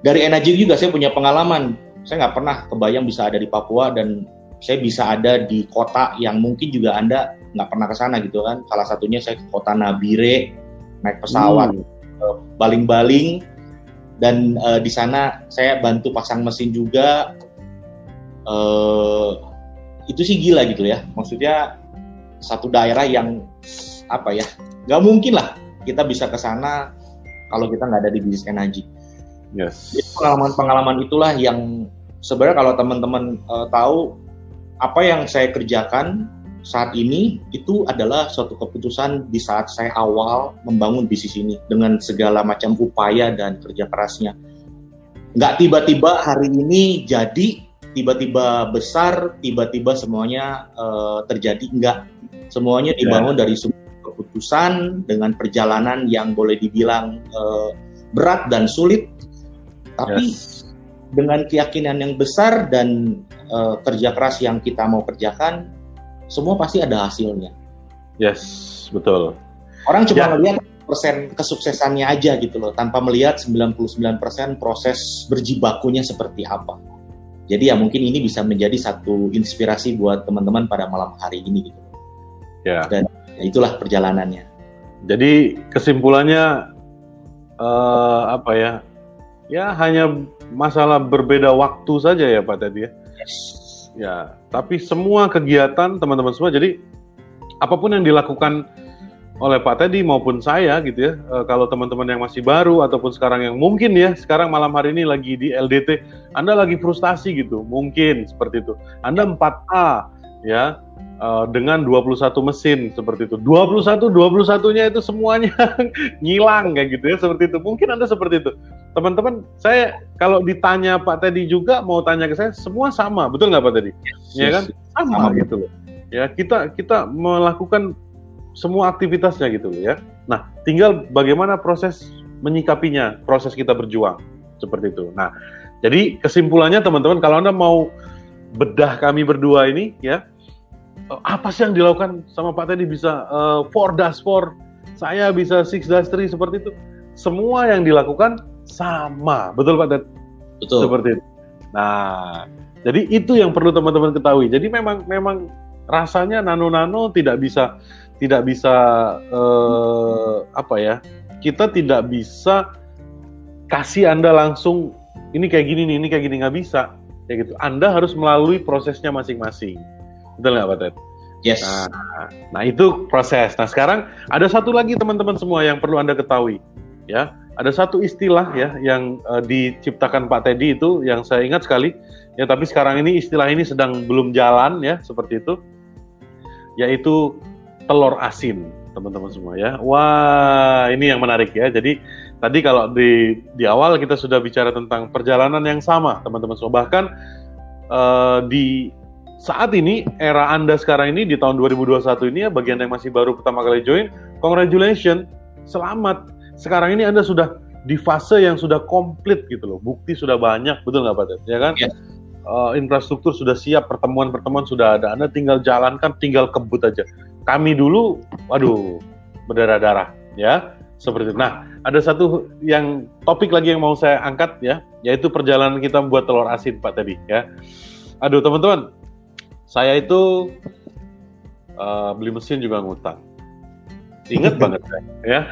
dari energi juga saya punya pengalaman. Saya nggak pernah kebayang bisa ada di Papua dan saya bisa ada di kota yang mungkin juga Anda nggak pernah ke sana gitu kan. Salah satunya saya ke kota Nabire, naik pesawat hmm. baling-baling dan uh, di sana saya bantu pasang mesin juga. Uh, itu sih gila gitu ya. Maksudnya satu daerah yang apa ya, nggak mungkin lah kita bisa ke sana kalau kita nggak ada di bisnis energi. Yes. pengalaman-pengalaman itulah yang sebenarnya kalau teman-teman uh, tahu apa yang saya kerjakan saat ini itu adalah suatu keputusan di saat saya awal membangun bisnis ini dengan segala macam upaya dan kerja kerasnya. nggak tiba-tiba hari ini jadi tiba-tiba besar, tiba-tiba semuanya uh, terjadi enggak. Semuanya dibangun yeah. dari sebuah keputusan dengan perjalanan yang boleh dibilang uh, berat dan sulit, tapi yes. dengan keyakinan yang besar dan uh, kerja keras yang kita mau kerjakan, semua pasti ada hasilnya. Yes, betul. Orang cuma yeah. melihat persen kesuksesannya aja gitu loh, tanpa melihat 99% proses berjibakunya seperti apa. Jadi ya mungkin ini bisa menjadi satu inspirasi buat teman-teman pada malam hari ini gitu. Ya. Dan ya itulah perjalanannya. Jadi kesimpulannya uh, apa ya? Ya hanya masalah berbeda waktu saja ya Pak tadi ya. Yes. Ya, tapi semua kegiatan teman-teman semua jadi apa pun yang dilakukan oleh Pak Teddy maupun saya gitu ya. E, kalau teman-teman yang masih baru ataupun sekarang yang mungkin ya sekarang malam hari ini lagi di LDT, Anda lagi frustasi gitu, mungkin seperti itu. Anda 4A ya e, dengan 21 mesin seperti itu. 21 21-nya itu semuanya ngilang kayak gitu ya seperti itu. Mungkin Anda seperti itu. Teman-teman, saya kalau ditanya Pak Teddy juga mau tanya ke saya, semua sama, betul nggak Pak Teddy? Yes, ya kan? Sama, sama gitu loh. Ya, kita kita melakukan semua aktivitasnya gitu ya. Nah, tinggal bagaimana proses menyikapinya, proses kita berjuang seperti itu. Nah, jadi kesimpulannya teman-teman kalau Anda mau bedah kami berdua ini ya, eh, apa sih yang dilakukan sama Pak Teddy bisa uh, four dash four, saya bisa six dash three seperti itu. Semua yang dilakukan sama, betul Pak Ted? Betul. Seperti itu. Nah, jadi itu yang perlu teman-teman ketahui. Jadi memang memang rasanya nano-nano tidak bisa tidak bisa uh, apa ya kita tidak bisa kasih anda langsung ini kayak gini nih ini kayak gini. Nggak bisa. Kayak gitu. Anda harus melalui prosesnya masing-masing. Betul nggak pak Ted? Yes. Nah, nah itu proses. Nah sekarang ada satu lagi teman-teman semua yang perlu anda ketahui ya. Ada satu istilah ya yang uh, diciptakan Pak Teddy itu yang saya ingat sekali. Ya tapi sekarang ini istilah ini sedang belum jalan ya seperti itu. Yaitu telur asin, teman-teman semua ya. Wah, ini yang menarik ya. Jadi tadi kalau di di awal kita sudah bicara tentang perjalanan yang sama, teman-teman semua. Bahkan uh, di saat ini era Anda sekarang ini di tahun 2021 ini ya bagian yang masih baru pertama kali join, congratulations, selamat. Sekarang ini Anda sudah di fase yang sudah komplit gitu loh. Bukti sudah banyak, betul nggak Pak Ted? Ya kan? Yes. Uh, infrastruktur sudah siap, pertemuan-pertemuan sudah ada. Anda tinggal jalankan, tinggal kebut aja kami dulu, waduh, berdarah-darah, ya, seperti itu. Nah, ada satu yang topik lagi yang mau saya angkat, ya, yaitu perjalanan kita membuat telur asin, Pak tadi, ya. Aduh, teman-teman, saya itu uh, beli mesin juga ngutang. Ingat banget, ya.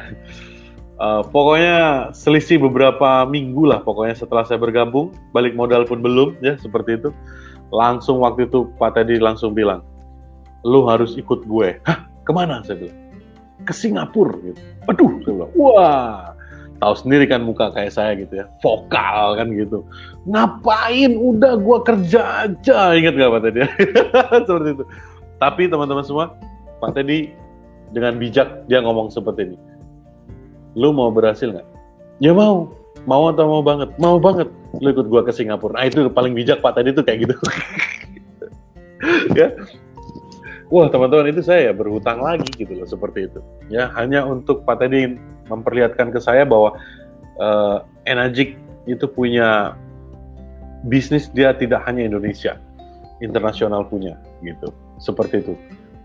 Uh, pokoknya selisih beberapa minggu lah, pokoknya setelah saya bergabung, balik modal pun belum, ya, seperti itu. Langsung waktu itu Pak Teddy langsung bilang, lu harus ikut gue. Hah, ke mana? Saya bilang. Ke Singapura. Gitu. Aduh, saya bilang, wah, tahu sendiri kan muka kayak saya gitu ya, vokal kan gitu. Ngapain? Udah gue kerja aja. Ingat gak Pak Teddy? seperti itu. Tapi teman-teman semua, Pak Teddy dengan bijak dia ngomong seperti ini. Lu mau berhasil nggak? Ya mau. Mau atau mau banget? Mau banget. Lu ikut gua ke Singapura. Nah itu paling bijak Pak tadi itu kayak gitu. ya wah teman-teman itu saya ya berhutang lagi gitu loh seperti itu ya hanya untuk Pak Teddy memperlihatkan ke saya bahwa uh, Enagic itu punya bisnis dia tidak hanya Indonesia internasional punya gitu seperti itu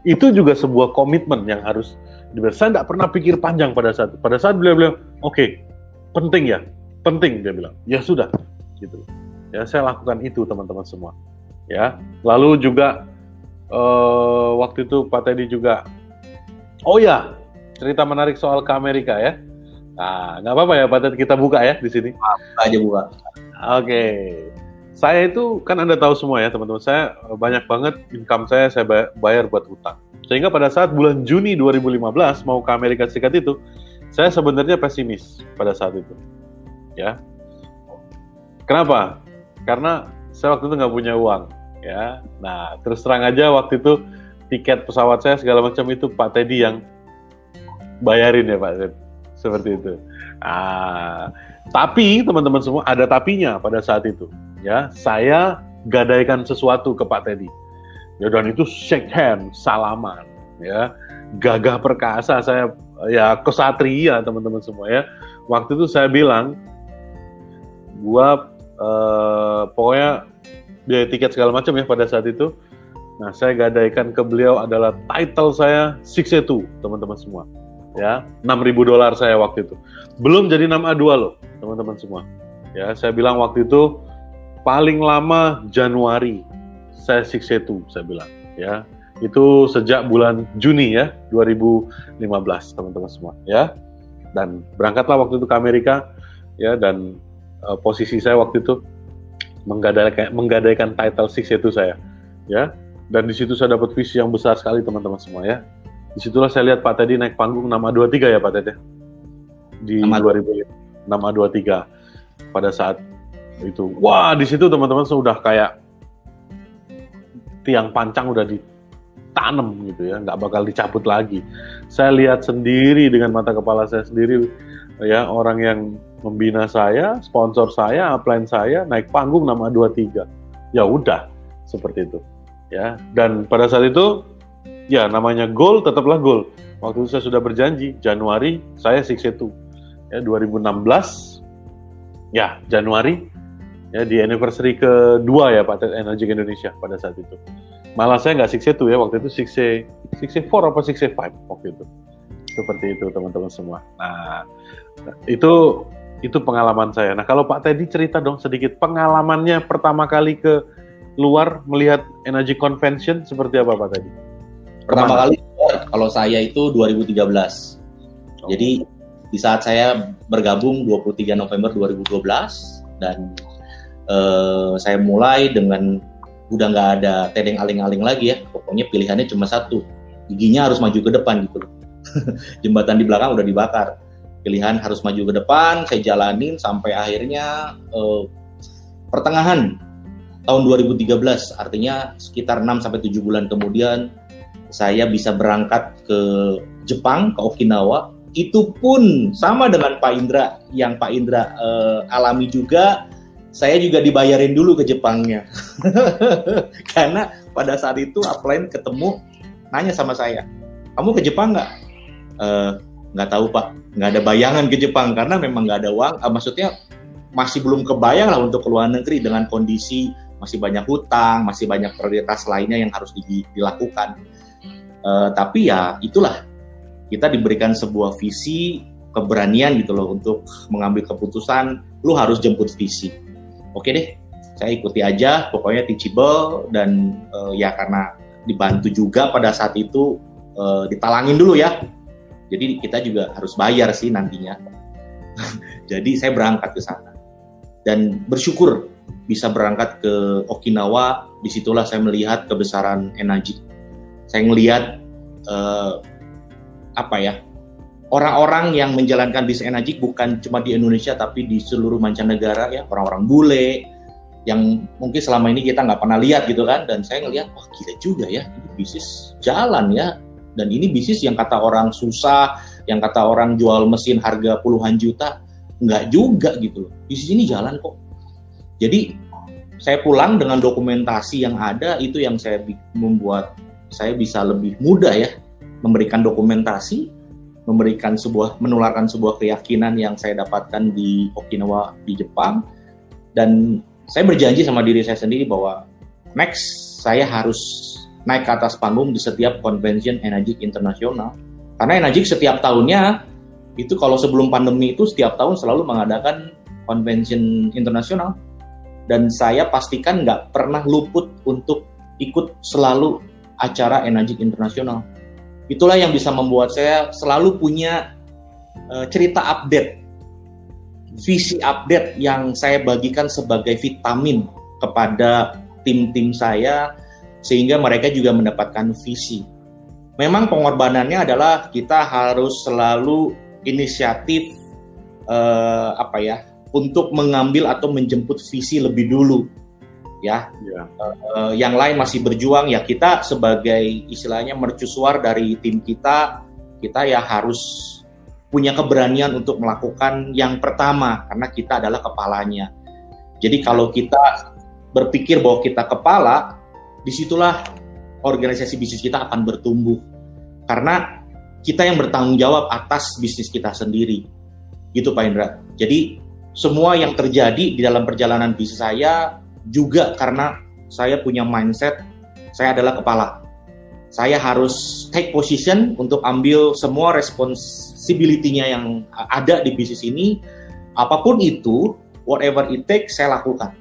itu juga sebuah komitmen yang harus diberikan. Saya tidak pernah pikir panjang pada saat. Pada saat beliau bilang, oke, okay, penting ya, penting dia bilang. Ya sudah, gitu. Ya saya lakukan itu teman-teman semua. Ya, lalu juga uh, waktu itu Pak Teddy juga, oh ya, cerita menarik soal ke Amerika ya. Nah, nggak apa-apa ya Pak Teddy, kita buka ya di sini. aja buka. Oke. Okay. Saya itu kan Anda tahu semua ya teman-teman, saya banyak banget income saya saya bayar buat utang. Sehingga pada saat bulan Juni 2015 mau ke Amerika Serikat itu, saya sebenarnya pesimis pada saat itu. Ya. Kenapa? Karena saya waktu itu nggak punya uang ya. Nah, terus terang aja waktu itu tiket pesawat saya segala macam itu Pak Teddy yang bayarin ya Pak seperti itu. Ah, tapi teman-teman semua ada tapinya pada saat itu. Ya, saya gadaikan sesuatu ke Pak Teddy. Ya dan itu shake hand, salaman, ya. Gagah perkasa saya ya kesatria teman-teman semua ya. Waktu itu saya bilang gua eh, pokoknya biaya tiket segala macam ya pada saat itu. Nah, saya gadaikan ke beliau adalah title saya 6A2, teman-teman semua. Ya, 6.000 dolar saya waktu itu. Belum jadi 6A2 loh, teman-teman semua. Ya, saya bilang waktu itu paling lama Januari saya 6A2, saya bilang. Ya, itu sejak bulan Juni ya, 2015, teman-teman semua. Ya, dan berangkatlah waktu itu ke Amerika, ya, dan uh, posisi saya waktu itu menggadaikan, menggadaikan title 6A2 saya. Ya, dan di situ saya dapat visi yang besar sekali teman-teman semua ya. Di situlah saya lihat Pak Teddy naik panggung nama 23 ya Pak Teddy. Di nama 2000 nama 23 pada saat itu. Wah, di situ teman-teman sudah kayak tiang pancang udah ditanam gitu ya, nggak bakal dicabut lagi. Saya lihat sendiri dengan mata kepala saya sendiri ya orang yang membina saya, sponsor saya, upline saya naik panggung nama 23. Ya udah, seperti itu. Ya dan pada saat itu ya namanya goal tetaplah goal. Waktu itu saya sudah berjanji Januari saya six itu ya 2016 ya Januari ya di anniversary kedua ya Pak Energy Indonesia pada saat itu. Malah saya nggak six itu ya waktu itu six six four apa six five waktu itu. Seperti itu teman-teman semua. Nah itu itu pengalaman saya nah kalau Pak Teddy cerita dong sedikit pengalamannya pertama kali ke luar melihat energy convention seperti apa Pak tadi? Pertama kali kalau saya itu 2013. Oh. Jadi di saat saya bergabung 23 November 2012 dan uh, saya mulai dengan udah nggak ada tedeng aling-aling lagi ya. Pokoknya pilihannya cuma satu. Giginya harus maju ke depan gitu Jembatan di belakang udah dibakar. Pilihan harus maju ke depan, saya jalanin sampai akhirnya uh, pertengahan tahun 2013 artinya sekitar 6 sampai 7 bulan kemudian saya bisa berangkat ke Jepang ke Okinawa. Itu pun sama dengan Pak Indra yang Pak Indra uh, alami juga. Saya juga dibayarin dulu ke Jepangnya. Karena pada saat itu upline ketemu nanya sama saya kamu ke Jepang nggak? Uh, nggak tahu Pak nggak ada bayangan ke Jepang karena memang nggak ada uang uh, maksudnya masih belum kebayang lah untuk ke luar negeri dengan kondisi masih banyak hutang, masih banyak prioritas lainnya yang harus di, dilakukan. Uh, tapi ya itulah kita diberikan sebuah visi, keberanian gitu loh untuk mengambil keputusan. Lu harus jemput visi. Oke deh, saya ikuti aja. Pokoknya teachable dan uh, ya karena dibantu juga pada saat itu uh, ditalangin dulu ya. Jadi kita juga harus bayar sih nantinya. Jadi saya berangkat ke sana. Dan bersyukur bisa berangkat ke Okinawa, di situlah saya melihat kebesaran energi. Saya melihat uh, apa ya orang-orang yang menjalankan bisnis energi bukan cuma di Indonesia tapi di seluruh mancanegara ya. Orang-orang bule yang mungkin selama ini kita nggak pernah lihat gitu kan. Dan saya ngelihat wah gila juga ya ini bisnis jalan ya dan ini bisnis yang kata orang susah yang kata orang jual mesin harga puluhan juta nggak juga gitu loh. Bisnis ini jalan kok. Jadi saya pulang dengan dokumentasi yang ada itu yang saya membuat saya bisa lebih mudah ya memberikan dokumentasi, memberikan sebuah menularkan sebuah keyakinan yang saya dapatkan di Okinawa di Jepang. Dan saya berjanji sama diri saya sendiri bahwa next saya harus naik ke atas panggung di setiap convention energi internasional karena energi setiap tahunnya itu kalau sebelum pandemi itu setiap tahun selalu mengadakan convention internasional dan saya pastikan nggak pernah luput untuk ikut selalu acara energi internasional. Itulah yang bisa membuat saya selalu punya uh, cerita update, visi update yang saya bagikan sebagai vitamin kepada tim-tim saya sehingga mereka juga mendapatkan visi. Memang pengorbanannya adalah kita harus selalu inisiatif uh, apa ya untuk mengambil atau menjemput visi lebih dulu ya. ya. Uh, yang lain masih berjuang ya kita sebagai istilahnya mercusuar dari tim kita kita ya harus punya keberanian untuk melakukan yang pertama karena kita adalah kepalanya. Jadi kalau kita berpikir bahwa kita kepala, di situlah organisasi bisnis kita akan bertumbuh karena kita yang bertanggung jawab atas bisnis kita sendiri. Gitu Pak Indra. Jadi semua yang terjadi di dalam perjalanan bisnis saya juga karena saya punya mindset saya adalah kepala saya harus take position untuk ambil semua responsibility-nya yang ada di bisnis ini. Apa pun itu, whatever it takes, saya lakukan.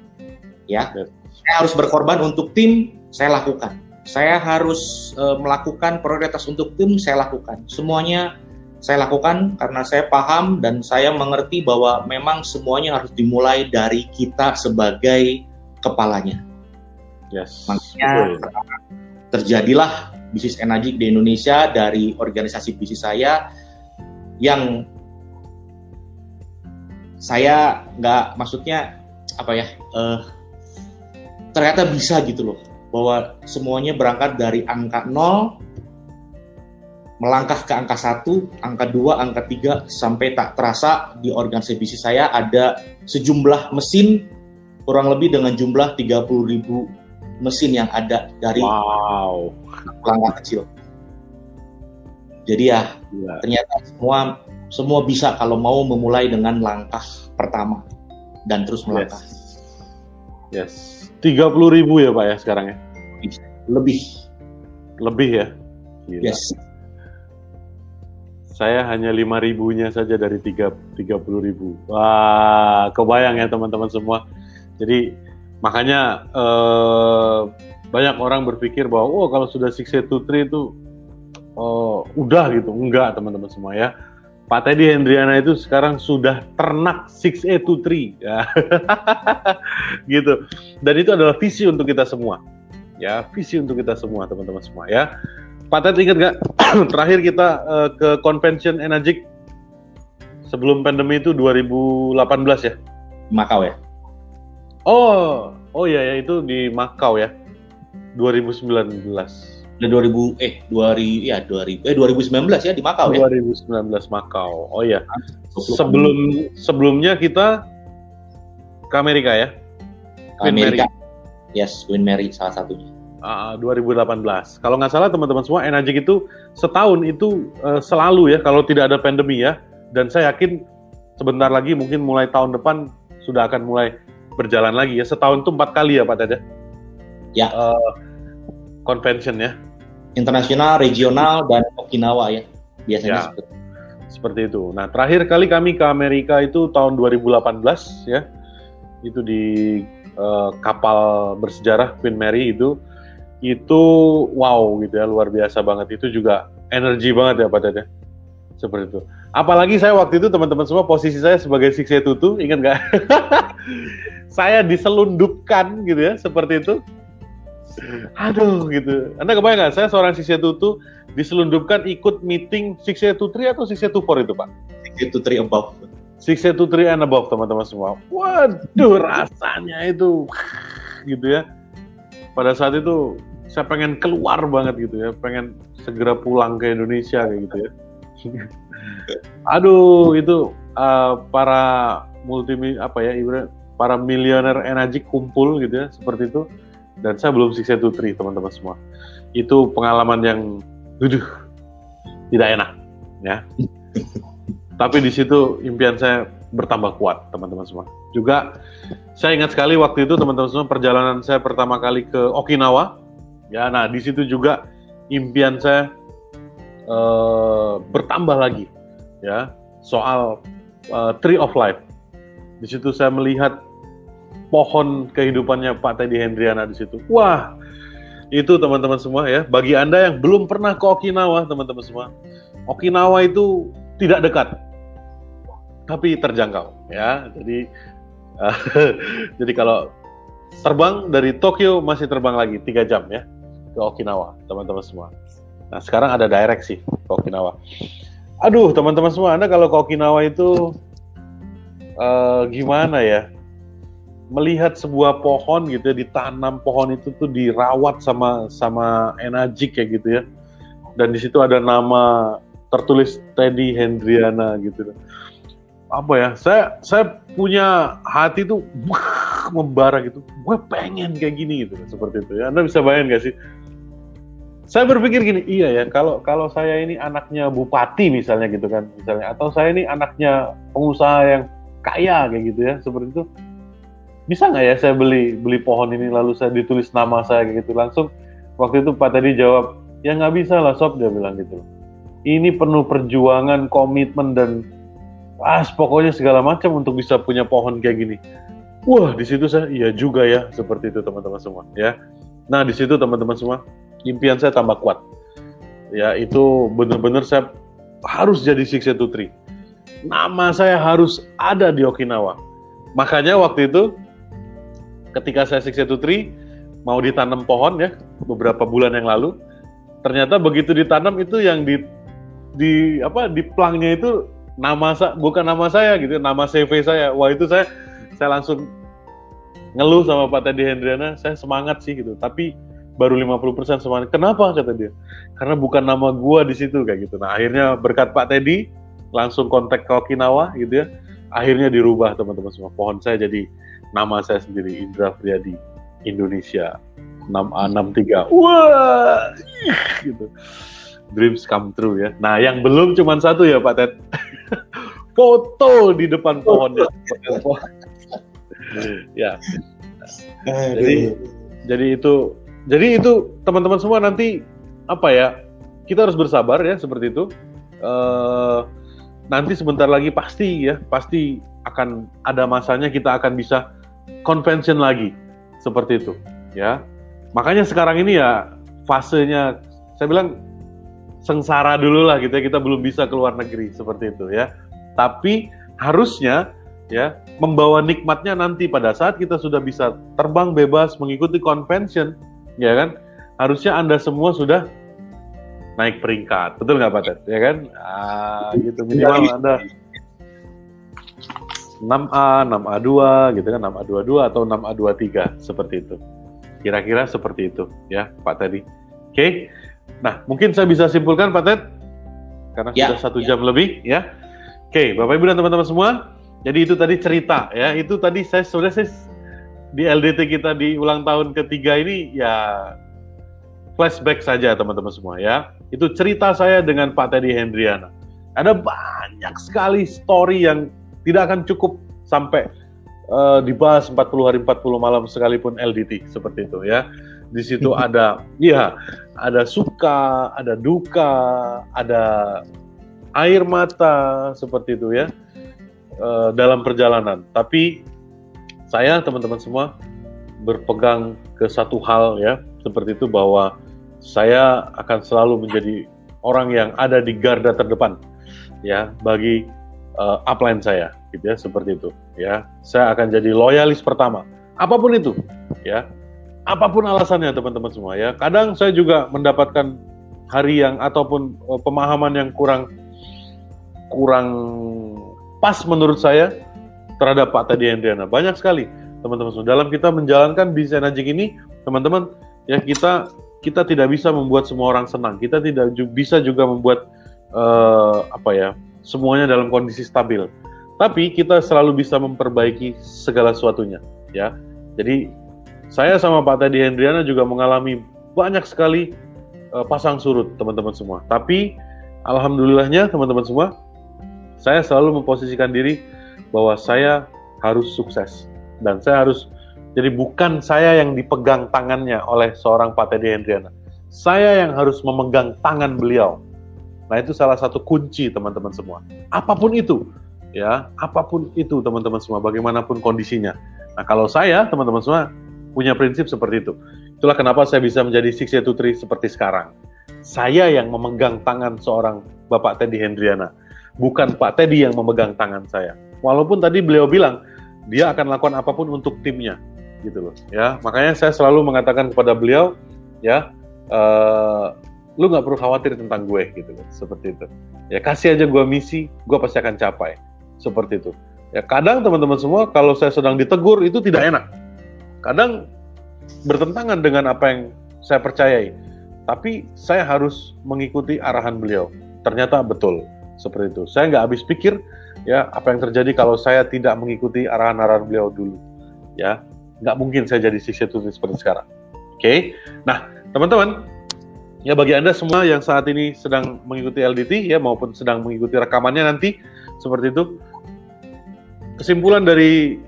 Ya, saya harus berkorban untuk tim, saya lakukan. Saya harus uh, melakukan prioritas untuk tim, saya lakukan. Semuanya saya lakukan karena saya paham dan saya mengerti bahwa memang semuanya harus dimulai dari kita sebagai kepalanya. Yes. Makanya terjadilah bisnis energi di Indonesia dari organisasi bisnis saya yang saya nggak maksudnya apa ya uh, ternyata bisa gitu loh bahwa semuanya berangkat dari angka 0 melangkah ke angka 1, angka 2, angka 3 sampai tak terasa di organisasi bisnis saya ada sejumlah mesin kurang lebih dengan jumlah 30 ribu mesin yang ada dari wow. langkah kecil. Jadi ya, ya ternyata semua semua bisa kalau mau memulai dengan langkah pertama dan terus melangkah. Yes. Tiga puluh ribu ya pak ya sekarang ya? Lebih. Lebih ya? Gila. Yes. Saya hanya lima ribunya saja dari tiga tiga puluh ribu. Wah, kebayang ya teman-teman semua. Jadi Makanya eh, banyak orang berpikir bahwa oh kalau sudah six to three itu oh, udah gitu. Enggak teman-teman semua ya. Pak Teddy Hendriana itu sekarang sudah ternak 6A to 3 ya. gitu. Dan itu adalah visi untuk kita semua. Ya, visi untuk kita semua teman-teman semua ya. Pak Teddy ingat nggak terakhir kita uh, ke convention Energic sebelum pandemi itu 2018 ya? Makau ya? Oh, oh ya ya itu di Makau ya. 2019. Ya 2000 eh 2000 ya 2000 eh 2019 ya di Makau 2019 ya. 2019 Makau. Oh ya. Sebelum sebelumnya kita ke Amerika ya. Ke Amerika. Mary. Yes, Queen Mary salah satunya. Uh, 2018. Kalau nggak salah teman-teman semua Energik itu setahun itu uh, selalu ya kalau tidak ada pandemi ya. Dan saya yakin sebentar lagi mungkin mulai tahun depan sudah akan mulai berjalan lagi ya setahun itu empat kali ya Pak Dada? Ya. Uh, convention ya. Internasional, regional dan Okinawa ya biasanya ya, seperti. seperti itu. Nah terakhir kali kami ke Amerika itu tahun 2018 ya itu di uh, kapal bersejarah Queen Mary itu itu wow gitu ya luar biasa banget itu juga energi banget ya Pak Dada seperti itu. Apalagi saya waktu itu teman-teman semua posisi saya sebagai Siksi Tutu, ingat nggak? saya diselundupkan gitu ya, seperti itu. Aduh gitu. Anda kebayang nggak? Saya seorang Siksi Tutu diselundupkan ikut meeting Siksi Tutri atau Siksi Tupor itu Pak? Siksi Tutri above. Siksi Tutri and above teman-teman semua. Waduh rasanya itu gitu ya. Pada saat itu saya pengen keluar banget gitu ya, pengen segera pulang ke Indonesia kayak gitu ya. Aduh, itu uh, para multi apa ya ibarat para miliuner energi kumpul gitu ya seperti itu. Dan saya belum siksa tutri teman-teman semua. Itu pengalaman yang duduh tidak enak ya. Tapi di situ impian saya bertambah kuat teman-teman semua. Juga saya ingat sekali waktu itu teman-teman semua perjalanan saya pertama kali ke Okinawa ya nah di situ juga impian saya uh, bertambah lagi ya soal uh, Tree of Life. Di situ saya melihat pohon kehidupannya Pak Teddy Hendriana di situ. Wah, itu teman-teman semua ya. Bagi Anda yang belum pernah ke Okinawa, teman-teman semua. Okinawa itu tidak dekat, tapi terjangkau ya. Jadi uh, jadi kalau terbang dari Tokyo masih terbang lagi tiga jam ya ke Okinawa, teman-teman semua. Nah sekarang ada direct sih ke Okinawa. Aduh teman-teman semua, anda kalau ke Okinawa itu uh, gimana ya? Melihat sebuah pohon gitu ya, ditanam pohon itu tuh dirawat sama sama energi kayak gitu ya. Dan di situ ada nama tertulis Teddy Hendriana gitu apa ya saya saya punya hati tuh membara gitu gue pengen kayak gini gitu seperti itu ya anda bisa bayangin gak sih saya berpikir gini iya ya kalau kalau saya ini anaknya bupati misalnya gitu kan misalnya atau saya ini anaknya pengusaha yang kaya kayak gitu ya seperti itu bisa nggak ya saya beli beli pohon ini lalu saya ditulis nama saya kayak gitu langsung waktu itu Pak tadi jawab ya nggak bisa lah sob dia bilang gitu. Ini penuh perjuangan komitmen dan pas pokoknya segala macam untuk bisa punya pohon kayak gini. Wah di situ saya iya juga ya seperti itu teman-teman semua ya. Nah di situ teman-teman semua impian saya tambah kuat. Ya itu benar-benar saya harus jadi Six Tree nama saya harus ada di Okinawa. Makanya waktu itu ketika saya Six Tree mau ditanam pohon ya beberapa bulan yang lalu ternyata begitu ditanam itu yang di di apa di plangnya itu nama saya bukan nama saya gitu nama CV saya. Wah itu saya saya langsung ngeluh sama Pak Teddy Hendriana saya semangat sih gitu. Tapi baru 50% semangat kenapa? Kata dia. Karena bukan nama gua di situ kayak gitu. Nah akhirnya berkat Pak Teddy langsung kontak ke Okinawa gitu ya. Akhirnya dirubah teman-teman semua. Pohon saya jadi nama saya sendiri Indra Friadi Indonesia. 6A63 wah gitu. Dreams come true ya. Nah yang belum cuma satu ya Pak Ted. Foto di depan pohonnya ya. Jadi jadi itu jadi itu teman-teman semua nanti apa ya kita harus bersabar ya seperti itu. Uh, nanti sebentar lagi pasti ya pasti akan ada masanya kita akan bisa convention lagi seperti itu ya. Makanya sekarang ini ya fasenya saya bilang sengsara dulu lah gitu ya kita belum bisa keluar negeri seperti itu ya. Tapi harusnya ya membawa nikmatnya nanti pada saat kita sudah bisa terbang bebas mengikuti convention ya kan harusnya anda semua sudah naik peringkat betul nggak Pak Ted ya kan ah, gitu minimal anda 6A, 6A2 gitu kan, 6A22 atau 6A23 seperti itu. Kira-kira seperti itu ya Pak Teddy. Oke, okay. nah mungkin saya bisa simpulkan Pak Ted karena ya, sudah satu ya. jam lebih ya. Oke, okay, Bapak Ibu dan teman-teman semua, jadi itu tadi cerita ya, itu tadi saya sudah saya di LDT kita di ulang tahun ketiga ini ya flashback saja teman-teman semua ya. Itu cerita saya dengan Pak Teddy Hendriana. Ada banyak sekali story yang tidak akan cukup sampai uh, dibahas 40 hari 40 malam sekalipun LDT seperti itu ya. Di situ ada iya, ada suka, ada duka, ada air mata seperti itu ya. Uh, dalam perjalanan. Tapi saya teman-teman semua berpegang ke satu hal ya, seperti itu bahwa saya akan selalu menjadi orang yang ada di garda terdepan ya bagi uh, upline saya gitu ya seperti itu ya. Saya akan jadi loyalis pertama apa pun itu ya. Apa pun alasannya teman-teman semua ya. Kadang saya juga mendapatkan hari yang ataupun uh, pemahaman yang kurang kurang pas menurut saya terhadap Pak Tadi Hendriana banyak sekali teman-teman dalam kita menjalankan desain anjing ini teman-teman ya kita kita tidak bisa membuat semua orang senang kita tidak bisa juga membuat uh, apa ya semuanya dalam kondisi stabil. Tapi kita selalu bisa memperbaiki segala sesuatunya, ya. Jadi saya sama Pak Teddy Hendriana juga mengalami banyak sekali uh, pasang surut, teman-teman semua. Tapi alhamdulillahnya teman-teman semua, saya selalu memposisikan diri bahwa saya harus sukses dan saya harus jadi bukan saya yang dipegang tangannya oleh seorang Pak Teddy Hendriana. Saya yang harus memegang tangan beliau Nah, itu salah satu kunci teman-teman semua. Apa pun itu, ya, apa pun itu teman-teman semua, bagaimanapun kondisinya. Nah, kalau saya, teman-teman semua, punya prinsip seperti itu. Itulah kenapa saya bisa menjadi Six Tutri seperti sekarang. Saya yang memegang tangan seorang Bapak Teddy Hendriana, bukan Pak Teddy yang memegang tangan saya. Walaupun tadi beliau bilang dia akan lakukan apa pun untuk timnya, gitu loh. Ya, makanya saya selalu mengatakan kepada beliau, ya, uh, lu nggak perlu khawatir tentang gue gitu kan seperti itu. Ya kasih aja gue misi gue pasti akan capai seperti itu. Ya kadang teman-teman semua kalau saya sedang ditegur itu tidak enak. Kadang bertentangan dengan apa yang saya percayai. Tapi saya harus mengikuti arahan beliau. Ternyata betul seperti itu. Saya nggak habis pikir ya apa yang terjadi kalau saya tidak mengikuti arahan-arahan beliau dulu. Ya, nggak mungkin saya jadi siswa tulis seperti sekarang. Oke, okay? nah teman-teman, ya bagi anda semua yang saat ini sedang mengikuti LDT ya maupun sedang mengikuti rekamannya nanti seperti itu, kesimpulan dari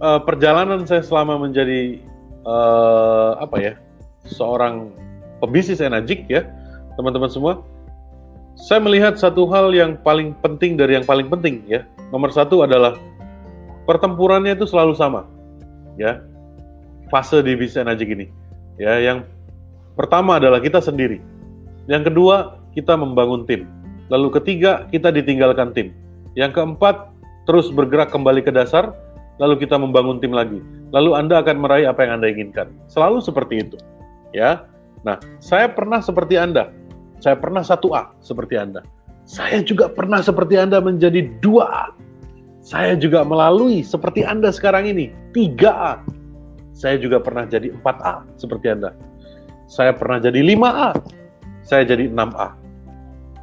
uh, perjalanan saya selama menjadi uh, apa ya seorang pebisnis energik ya teman-teman semua saya melihat satu hal yang paling penting dari yang paling penting ya. Nomor satu adalah pertempurannya itu selalu sama, ya. Fase di bisnis energi ini, ya. Yang pertama adalah kita sendiri. Yang kedua kita membangun tim. Lalu ketiga kita ditinggalkan tim. Yang keempat terus bergerak kembali ke dasar. Lalu kita membangun tim lagi. Lalu Anda akan meraih apa yang Anda inginkan. Selalu seperti itu, ya. Nah, saya pernah seperti Anda saya pernah satu A seperti Anda. Saya juga pernah seperti Anda menjadi dua A. Saya juga melalui seperti Anda sekarang ini, tiga A. Saya juga pernah jadi empat A seperti Anda. Saya pernah jadi lima A. Saya jadi enam A.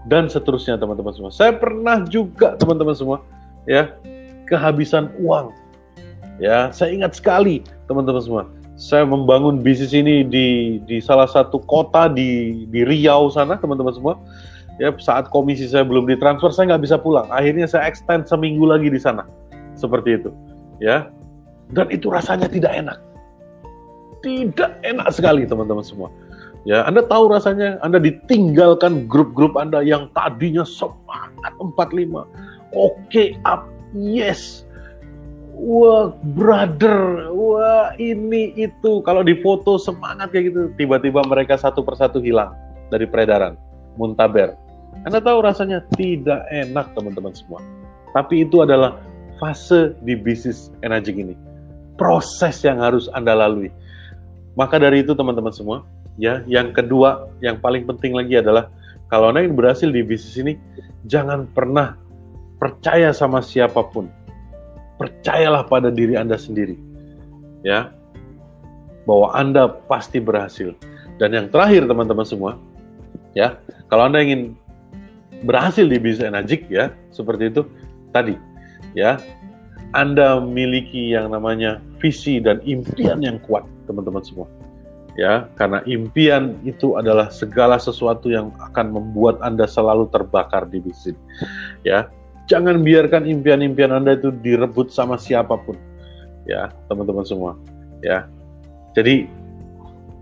Dan seterusnya teman-teman semua. Saya pernah juga teman-teman semua ya kehabisan uang. Ya, saya ingat sekali teman-teman semua saya membangun bisnis ini di di salah satu kota di di Riau sana teman-teman semua. Ya saat komisi saya belum ditransfer saya nggak bisa pulang. Akhirnya saya extend seminggu lagi di sana. Seperti itu. Ya. Dan itu rasanya tidak enak. Tidak enak sekali teman-teman semua. Ya Anda tahu rasanya? Anda ditinggalkan grup-grup Anda yang tadinya semangat 45 oke okay, up. Yes wah brother, wah ini itu. Kalau di foto semangat kayak gitu, tiba-tiba mereka satu persatu hilang dari peredaran, muntaber. Anda tahu rasanya tidak enak teman-teman semua. Tapi itu adalah fase di bisnis energi ini. Proses yang harus Anda lalui. Maka dari itu teman-teman semua, ya, yang kedua, yang paling penting lagi adalah kalau Anda ingin berhasil di bisnis ini, jangan pernah percaya sama siapa pun percayalah pada diri Anda sendiri. Ya. Bahwa Anda pasti berhasil. Dan yang terakhir teman-teman semua, ya, kalau Anda ingin berhasil di bisnis energik ya, seperti itu tadi, ya. Anda memiliki yang namanya visi dan impian yang kuat, teman-teman semua. Ya, karena impian itu adalah segala sesuatu yang akan membuat Anda selalu terbakar di bisnis. Ya, Jangan biarkan impian-impian Anda itu direbut sama siapa pun. Ya, teman-teman semua. Ya. Jadi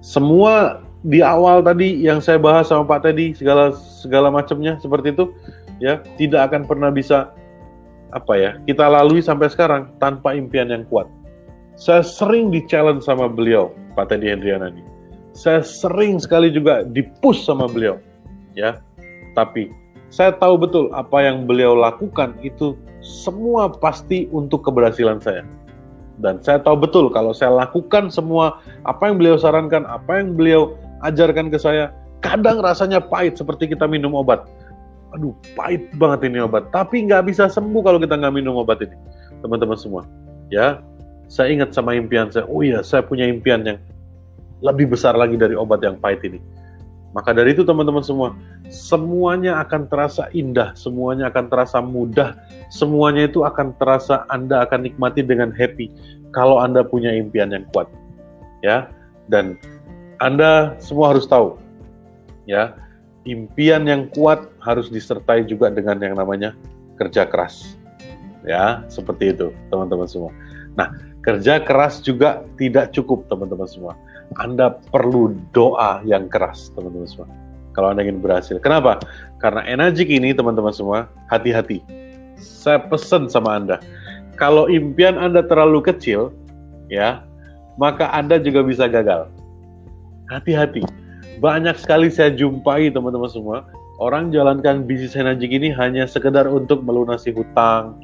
semua di awal tadi yang saya bahas sama Pak Teddy segala segala macamnya seperti itu ya tidak akan pernah bisa apa ya kita lalui sampai sekarang tanpa impian yang kuat. Saya sering di challenge sama beliau Pak Teddy Hendrianani. Saya sering sekali juga dipush sama beliau ya. Tapi saya tahu betul apa yang beliau lakukan itu semua pasti untuk keberhasilan saya. Dan saya tahu betul kalau saya lakukan semua apa yang beliau sarankan, apa yang beliau ajarkan ke saya, kadang rasanya pahit seperti kita minum obat. Aduh, pahit banget ini obat. Tapi nggak bisa sembuh kalau kita nggak minum obat ini, teman-teman semua. Ya, saya ingat sama impian saya. Oh iya, saya punya impian yang lebih besar lagi dari obat yang pahit ini. Maka dari itu teman-teman semua, semuanya akan terasa indah, semuanya akan terasa mudah, semuanya itu akan terasa Anda akan nikmati dengan happy kalau Anda punya impian yang kuat. Ya. Dan Anda semua harus tahu ya, impian yang kuat harus disertai juga dengan yang namanya kerja keras. Ya, seperti itu, teman-teman semua. Nah, kerja keras juga tidak cukup, teman-teman semua anda perlu doa yang keras, teman-teman semua. Kalau Anda ingin berhasil. Kenapa? Karena energi ini, teman-teman semua, hati-hati. Saya pesan sama Anda, kalau impian Anda terlalu kecil, ya, maka Anda juga bisa gagal. Hati-hati. Banyak sekali saya jumpai, teman-teman semua, orang jalankan bisnis energi ini hanya sekedar untuk melunasi hutang,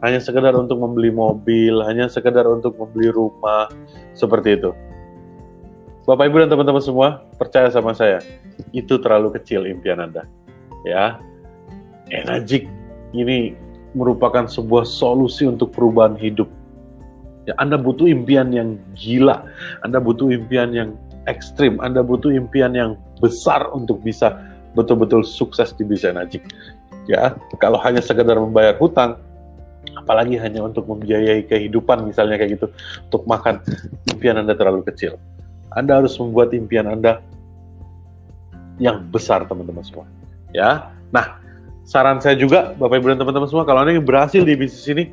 hanya sekedar untuk membeli mobil, hanya sekedar untuk membeli rumah, seperti itu. Bapak Ibu dan teman-teman semua, percaya sama saya, itu terlalu kecil impian Anda. Ya, energik ini merupakan sebuah solusi untuk perubahan hidup. Ya, Anda butuh impian yang gila, Anda butuh impian yang ekstrim, Anda butuh impian yang besar untuk bisa betul-betul sukses di bisnis energi. Ya, kalau hanya sekedar membayar hutang, apalagi hanya untuk membiayai kehidupan misalnya kayak gitu, untuk makan, impian Anda terlalu kecil. Anda harus membuat impian Anda yang besar teman-teman semua. Ya, nah saran saya juga Bapak Ibu dan teman-teman semua kalau Anda ingin berhasil di bisnis ini,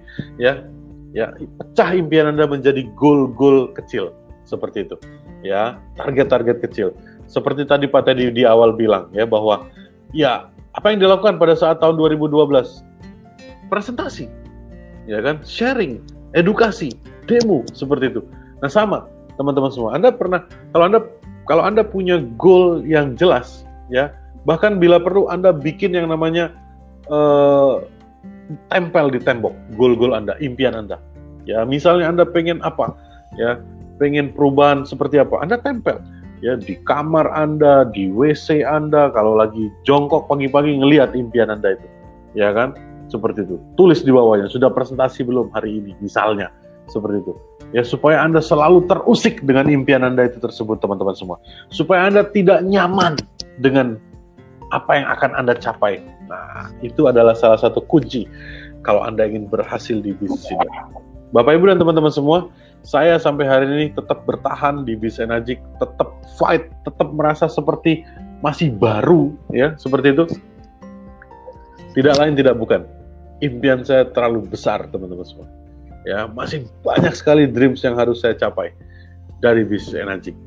ya, ya pecah impian Anda menjadi goal-goal kecil seperti itu. Ya, target-target kecil. Seperti tadi Pak Teddy di awal bilang ya bahwa ya apa yang dilakukan pada saat tahun 2012? Presentasi. Ya kan? Sharing, edukasi, demo seperti itu. Nah, sama teman-teman semua. Anda pernah kalau Anda kalau Anda punya goal yang jelas ya, bahkan bila perlu Anda bikin yang namanya uh, tempel di tembok goal-goal Anda, impian Anda. Ya, misalnya Anda pengen apa? Ya, pengen perubahan seperti apa? Anda tempel ya di kamar Anda, di WC Anda, kalau lagi jongkok pagi-pagi ngelihat impian Anda itu. Ya kan? Seperti itu. Tulis di bawahnya, sudah presentasi belum hari ini misalnya. Seperti itu. Ya supaya Anda selalu terusik dengan impian Anda itu tersebut teman-teman semua. Supaya Anda tidak nyaman dengan apa yang akan Anda capai. Nah, itu adalah salah satu kunci kalau Anda ingin berhasil di bisnis ini. Bapak Ibu dan teman-teman semua, saya sampai hari ini tetap bertahan di bis energi, tetap fight, tetap merasa seperti masih baru, ya, seperti itu. Tidak lain tidak bukan. Impian saya terlalu besar, teman-teman semua. Ya, masih banyak sekali dreams yang harus saya capai dari bis energi.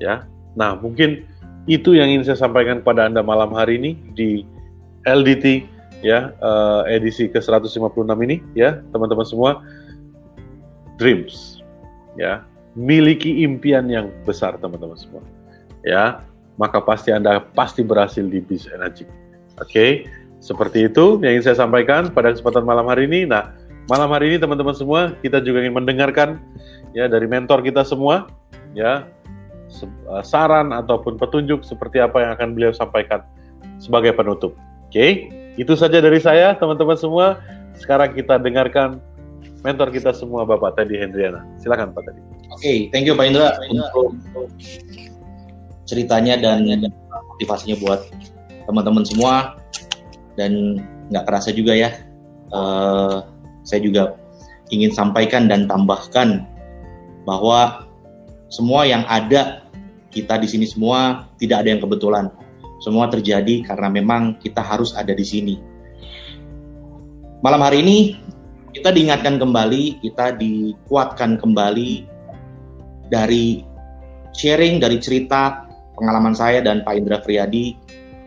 Ya. Nah, mungkin itu yang ingin saya sampaikan pada Anda malam hari ini di LDT ya uh, edisi ke-156 ini ya, teman-teman semua. Dreams ya miliki impian yang besar teman-teman semua ya maka pasti anda pasti berhasil di bis energi oke okay? seperti itu yang ingin saya sampaikan pada kesempatan malam hari ini nah malam hari ini teman-teman semua kita juga ingin mendengarkan ya dari mentor kita semua ya eh, saran ataupun petunjuk seperti apa yang akan beliau sampaikan sebagai penutup oke okay? itu saja dari saya teman-teman semua sekarang kita dengarkan mentor kita semua Bapak Teddy Hendriana. Silakan Pak Teddy. Oke, okay, thank you Pak Indra untuk ceritanya dan motivasinya buat teman-teman semua dan nggak kerasa juga ya. Uh, saya juga ingin sampaikan dan tambahkan bahwa semua yang ada kita di sini semua tidak ada yang kebetulan. Semua terjadi karena memang kita harus ada di sini. Malam hari ini kita diingatkan kembali, kita dikuatkan kembali dari sharing, dari cerita pengalaman saya dan Pak Indra Friyadi.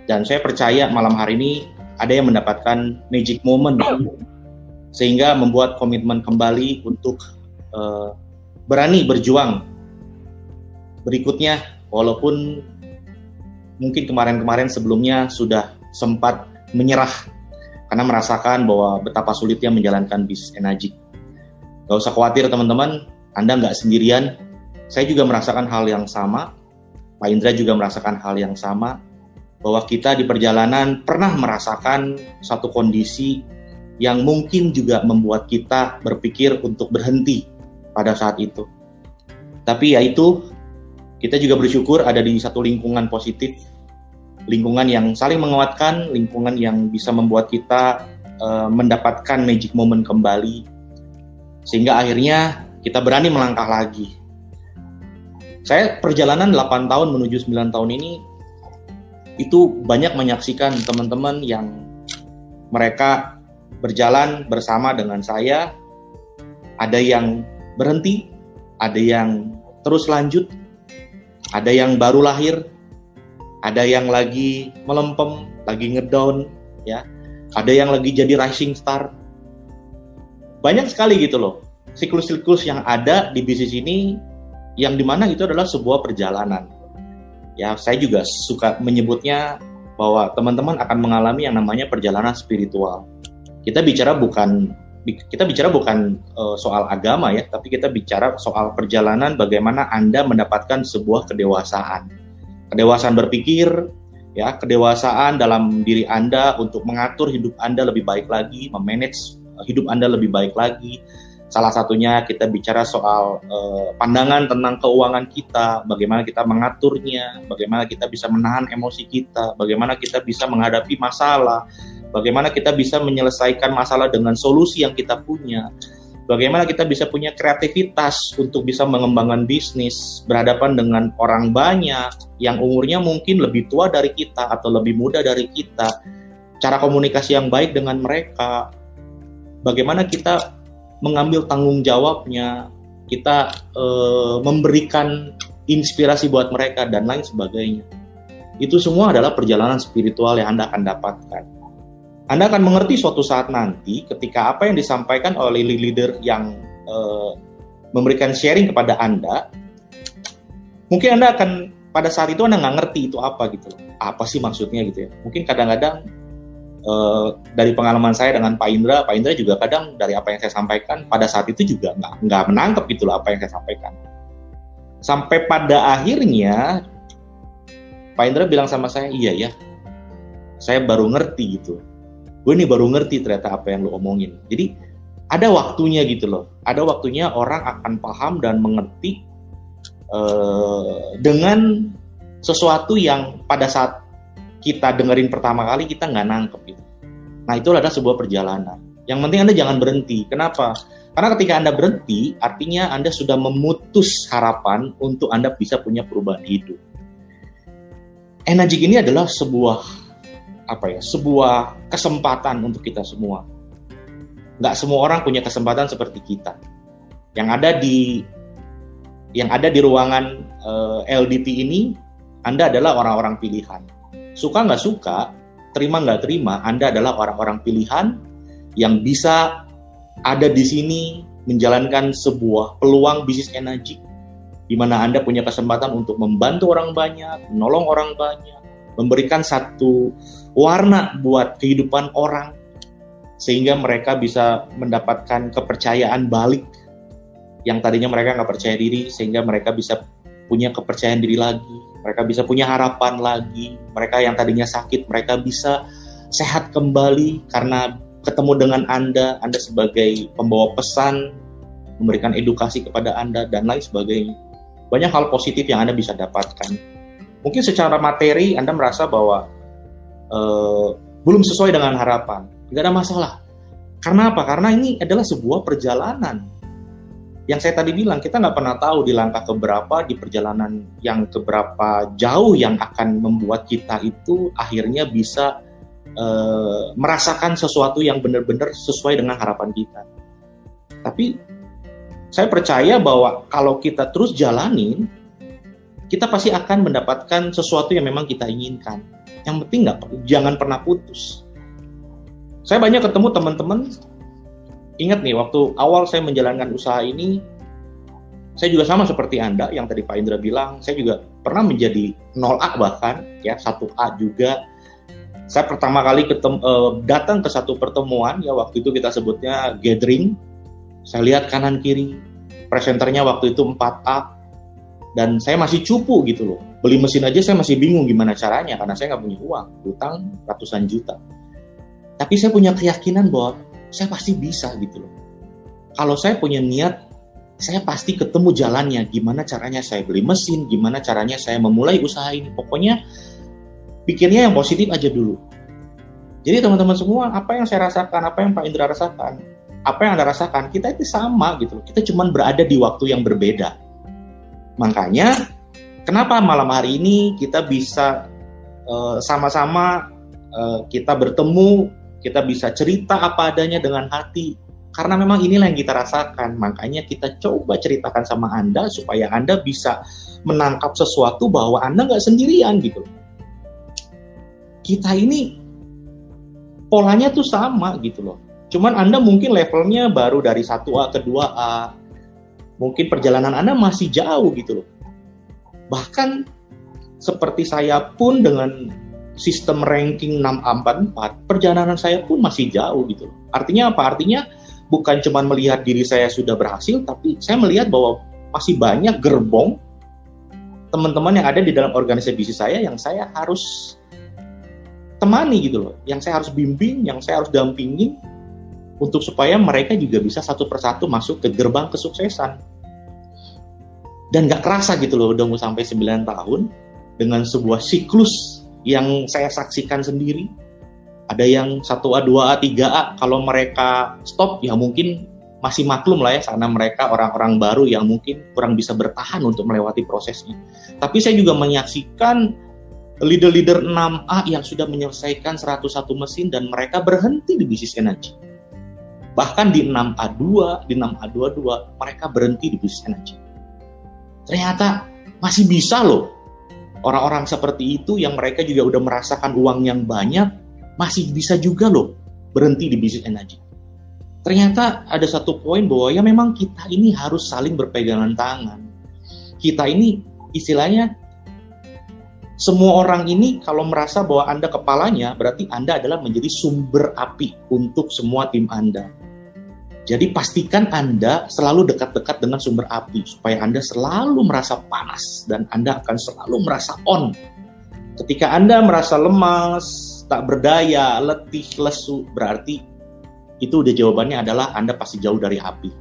Dan saya percaya malam hari ini ada yang mendapatkan magic moment sehingga membuat komitmen kembali untuk uh, berani berjuang. Berikutnya, walaupun mungkin kemarin-kemarin sebelumnya sudah sempat menyerah karena merasakan bahwa betapa sulitnya menjalankan bisnis energi. Gak usah khawatir teman-teman, Anda nggak sendirian. Saya juga merasakan hal yang sama, Pak Indra juga merasakan hal yang sama, bahwa kita di perjalanan pernah merasakan satu kondisi yang mungkin juga membuat kita berpikir untuk berhenti pada saat itu. Tapi ya itu, kita juga bersyukur ada di satu lingkungan positif lingkungan yang saling menguatkan, lingkungan yang bisa membuat kita uh, mendapatkan magic moment kembali, sehingga akhirnya kita berani melangkah lagi. Saya perjalanan 8 tahun menuju 9 tahun ini itu banyak menyaksikan teman-teman yang mereka berjalan bersama dengan saya, ada yang berhenti, ada yang terus lanjut, ada yang baru lahir, ada yang lagi melempem, lagi ngedown, ya, ada yang lagi jadi rising star. Banyak sekali gitu loh, siklus-siklus yang ada di bisnis ini, yang di mana itu adalah sebuah perjalanan. Ya, saya juga suka menyebutnya bahwa teman-teman akan mengalami yang namanya perjalanan spiritual. Kita bicara bukan kita bicara bukan uh, soal agama ya, tapi kita bicara soal perjalanan bagaimana Anda mendapatkan sebuah kedewasaan. Kedewasaan berpikir, ya, kedewasaan dalam diri Anda untuk mengatur hidup Anda lebih baik lagi, memanage hidup Anda lebih baik lagi, Salah satunya kita bicara soal uh, pandangan tentang keuangan kita, bagaimana kita mengaturnya, bagaimana kita bisa menahan emosi kita, bagaimana kita bisa menghadapi masalah, bagaimana kita bisa menyelesaikan masalah dengan solusi yang kita punya, bagaimana kita bisa punya kreativitas untuk bisa mengembangkan bisnis, berhadapan dengan orang banyak yang umurnya mungkin lebih tua dari kita atau lebih muda dari kita, cara komunikasi yang baik dengan mereka, bagaimana kita mengambil tanggung jawabnya, kita e, memberikan inspirasi buat mereka dan lain sebagainya. Itu semua adalah perjalanan spiritual yang Anda akan dapatkan. Anda akan mengerti suatu saat nanti ketika apa yang disampaikan oleh leader yang e, memberikan sharing kepada Anda, mungkin Anda akan pada saat itu Anda nggak ngerti itu apa gitu Apa sih maksudnya gitu ya. Mungkin kadang-kadang uh, dari pengalaman saya dengan Pak Indra, Pak Indra juga kadang dari apa yang saya sampaikan pada saat itu juga nggak nggak menangkap gitu loh apa yang saya sampaikan. Sampai pada akhirnya Pak Indra bilang sama saya, iya ya, saya baru ngerti gitu. Gue ini baru ngerti ternyata apa yang lo omongin. Jadi ada waktunya gitu loh. Ada waktunya orang akan paham dan mengerti uh, dengan sesuatu yang pada saat kita dengerin pertama kali kita nggak nangkep gitu. Nah itu adalah sebuah perjalanan. Yang penting Anda jangan berhenti. Kenapa? Karena ketika Anda berhenti, artinya Anda sudah memutus harapan untuk Anda bisa punya perubahan hidup. Energi ini adalah sebuah apa ya? Sebuah kesempatan untuk kita semua. Nggak semua orang punya kesempatan seperti kita. Yang ada di yang ada di ruangan uh, eh, LDT ini, Anda adalah orang-orang pilihan suka nggak suka, terima nggak terima, Anda adalah orang-orang pilihan yang bisa ada di sini menjalankan sebuah peluang bisnis energi di mana Anda punya kesempatan untuk membantu orang banyak, menolong orang banyak, memberikan satu warna buat kehidupan orang sehingga mereka bisa mendapatkan kepercayaan balik yang tadinya mereka nggak percaya diri sehingga mereka bisa punya kepercayaan diri lagi mereka bisa punya harapan lagi. Mereka yang tadinya sakit, mereka bisa sehat kembali karena ketemu dengan Anda, Anda sebagai pembawa pesan, memberikan edukasi kepada Anda, dan lain sebagainya. Banyak hal positif yang Anda bisa dapatkan. Mungkin secara materi Anda merasa bahwa uh, belum sesuai dengan harapan. Tidak ada masalah. Karena apa? Karena ini adalah sebuah perjalanan yang saya tadi bilang kita nggak pernah tahu di langkah keberapa di perjalanan yang keberapa jauh yang akan membuat kita itu akhirnya bisa uh, merasakan sesuatu yang benar-benar sesuai dengan harapan kita. Tapi saya percaya bahwa kalau kita terus jalanin, kita pasti akan mendapatkan sesuatu yang memang kita inginkan. Yang penting nggak jangan pernah putus. Saya banyak ketemu teman-teman ingat nih waktu awal saya menjalankan usaha ini saya juga sama seperti Anda yang tadi Pak Indra bilang, saya juga pernah menjadi 0A bahkan ya, 1A juga. Saya pertama kali ketemu, uh, datang ke satu pertemuan ya waktu itu kita sebutnya gathering. Saya lihat kanan kiri, presenternya waktu itu 4A dan saya masih cupu gitu loh. Beli mesin aja saya masih bingung gimana caranya karena saya nggak punya uang, utang ratusan juta. Tapi saya punya keyakinan bahwa saya pasti bisa gitu loh. Kalau saya punya niat, saya pasti ketemu jalannya. Gimana caranya saya beli mesin, gimana caranya saya memulai usaha ini. Pokoknya pikirnya yang positif aja dulu. Jadi teman-teman semua, apa yang saya rasakan, apa yang Pak Indra rasakan, apa yang Anda rasakan, kita itu sama gitu. Kita cuma berada di waktu yang berbeda. Makanya, kenapa malam hari ini kita bisa uh, sama-sama uh, kita bertemu kita bisa cerita apa adanya dengan hati. Karena memang inilah yang kita rasakan. Makanya kita coba ceritakan sama anda supaya anda bisa menangkap sesuatu bahwa anda nggak sendirian gitu. Kita ini polanya tuh sama gitu loh. Cuman anda mungkin levelnya baru dari 1A ke 2A mungkin perjalanan anda masih jauh gitu loh bahkan seperti saya pun dengan sistem ranking 6A44, perjalanan saya pun masih jauh gitu. Artinya apa? Artinya bukan cuma melihat diri saya sudah berhasil, tapi saya melihat bahwa masih banyak gerbong teman-teman yang ada di dalam organisasi bisnis saya yang saya harus temani gitu loh, yang saya harus bimbing, yang saya harus dampingin untuk supaya mereka juga bisa satu persatu masuk ke gerbang kesuksesan. Dan nggak kerasa gitu loh, udah mau sampai 9 tahun dengan sebuah siklus yang saya saksikan sendiri. Ada yang 1A, 2A, 3A, kalau mereka stop ya mungkin masih maklum lah ya karena mereka orang-orang baru yang mungkin kurang bisa bertahan untuk melewati prosesnya. Tapi saya juga menyaksikan leader-leader 6A yang sudah menyelesaikan 101 mesin dan mereka berhenti di bisnis energi. Bahkan di 6A2, di 6A22 mereka berhenti di bisnis energi. Ternyata masih bisa loh orang-orang seperti itu yang mereka juga udah merasakan uang yang banyak masih bisa juga loh berhenti di bisnis energi ternyata ada satu poin bahwa ya memang kita ini harus saling berpegangan tangan. Kita ini istilahnya semua orang ini kalau merasa bahwa Anda kepalanya, berarti Anda adalah menjadi sumber api untuk semua tim Anda. Jadi pastikan Anda selalu dekat-dekat dengan sumber api supaya Anda selalu merasa panas dan Anda akan selalu merasa on. Ketika Anda merasa lemas, tak berdaya, letih, lesu, berarti itu udah jawabannya adalah Anda pasti jauh dari api.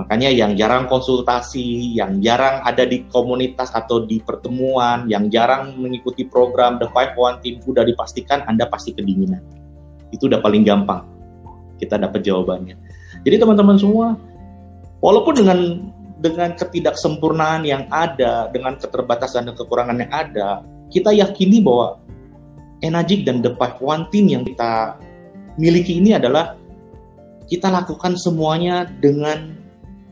Makanya yang jarang konsultasi, yang jarang ada di komunitas atau di pertemuan, yang jarang mengikuti program The Five One Team, udah dipastikan Anda pasti kedinginan. Itu udah paling gampang. Kita dapat jawabannya. Jadi teman-teman semua, walaupun dengan dengan ketidaksempurnaan yang ada, dengan keterbatasan dan kekurangan yang ada, kita yakini bahwa Enagic dan The Five One Team yang kita miliki ini adalah kita lakukan semuanya dengan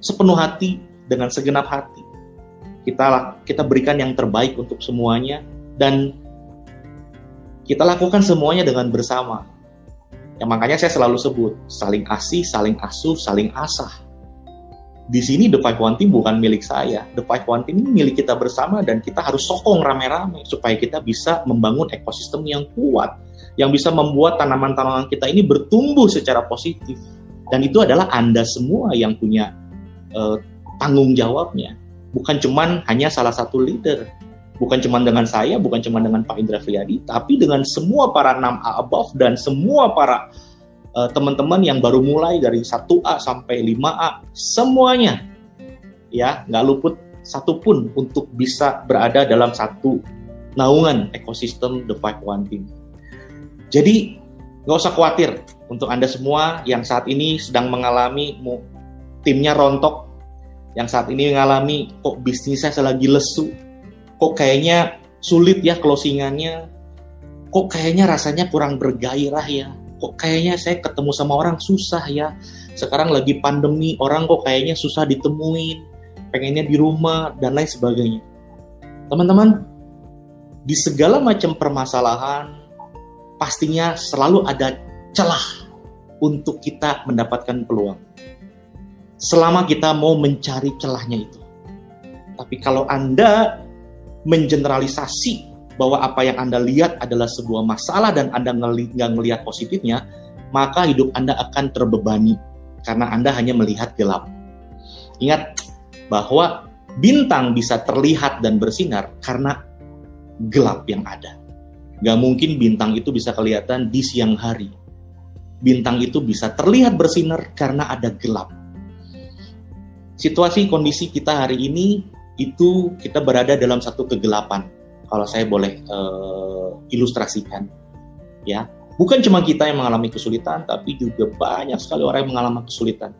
sepenuh hati, dengan segenap hati. Kita kita berikan yang terbaik untuk semuanya dan kita lakukan semuanya dengan bersama. Ya makanya saya selalu sebut saling kasih, saling asuh, saling asah. Di sini The Five One Team bukan milik saya. The Five One Team ini milik kita bersama dan kita harus sokong rame-rame supaya kita bisa membangun ekosistem yang kuat yang bisa membuat tanaman-tanaman kita ini bertumbuh secara positif dan itu adalah Anda semua yang punya uh, tanggung jawabnya. Bukan cuman hanya salah satu leader. Bukan cuma dengan saya, bukan cuma dengan Pak Indra Friadi, tapi dengan semua para 6A above dan semua para uh, teman-teman yang baru mulai dari 1A sampai 5A, semuanya ya nggak luput satupun untuk bisa berada dalam satu naungan ekosistem The Five One Team. Jadi nggak usah khawatir untuk Anda semua yang saat ini sedang mengalami timnya rontok, yang saat ini mengalami kok bisnisnya lagi lesu, kok kayaknya sulit ya closingannya, kok kayaknya rasanya kurang bergairah ya, kok kayaknya saya ketemu sama orang susah ya, sekarang lagi pandemi, orang kok kayaknya susah ditemuin, pengennya di rumah, dan lain sebagainya. Teman-teman, di segala macam permasalahan, pastinya selalu ada celah untuk kita mendapatkan peluang. Selama kita mau mencari celahnya itu. Tapi kalau Anda mengeneralisasi bahwa apa yang Anda lihat adalah sebuah masalah dan Anda nggak melihat positifnya, maka hidup Anda akan terbebani karena Anda hanya melihat gelap. Ingat bahwa bintang bisa terlihat dan bersinar karena gelap yang ada. Gak mungkin bintang itu bisa kelihatan di siang hari. Bintang itu bisa terlihat bersinar karena ada gelap. Situasi kondisi kita hari ini itu kita berada dalam satu kegelapan. Kalau saya boleh uh, ilustrasikan, ya bukan cuma kita yang mengalami kesulitan, tapi juga banyak sekali orang yang mengalami kesulitan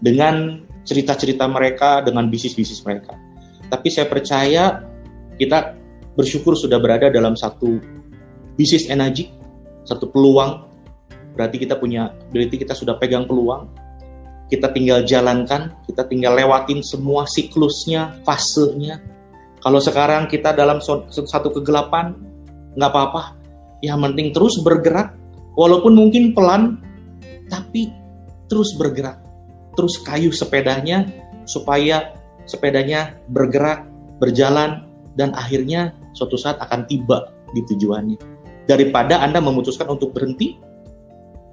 dengan cerita-cerita mereka, dengan bisnis-bisnis mereka. Tapi saya percaya kita bersyukur sudah berada dalam satu bisnis energi, satu peluang. Berarti kita punya berarti kita sudah pegang peluang. Kita tinggal jalankan, kita tinggal lewatin semua siklusnya, fasenya. Kalau sekarang kita dalam satu kegelapan, nggak apa-apa. Yang penting terus bergerak, walaupun mungkin pelan, tapi terus bergerak. Terus kayu sepedanya supaya sepedanya bergerak, berjalan, dan akhirnya suatu saat akan tiba di tujuannya. Daripada Anda memutuskan untuk berhenti,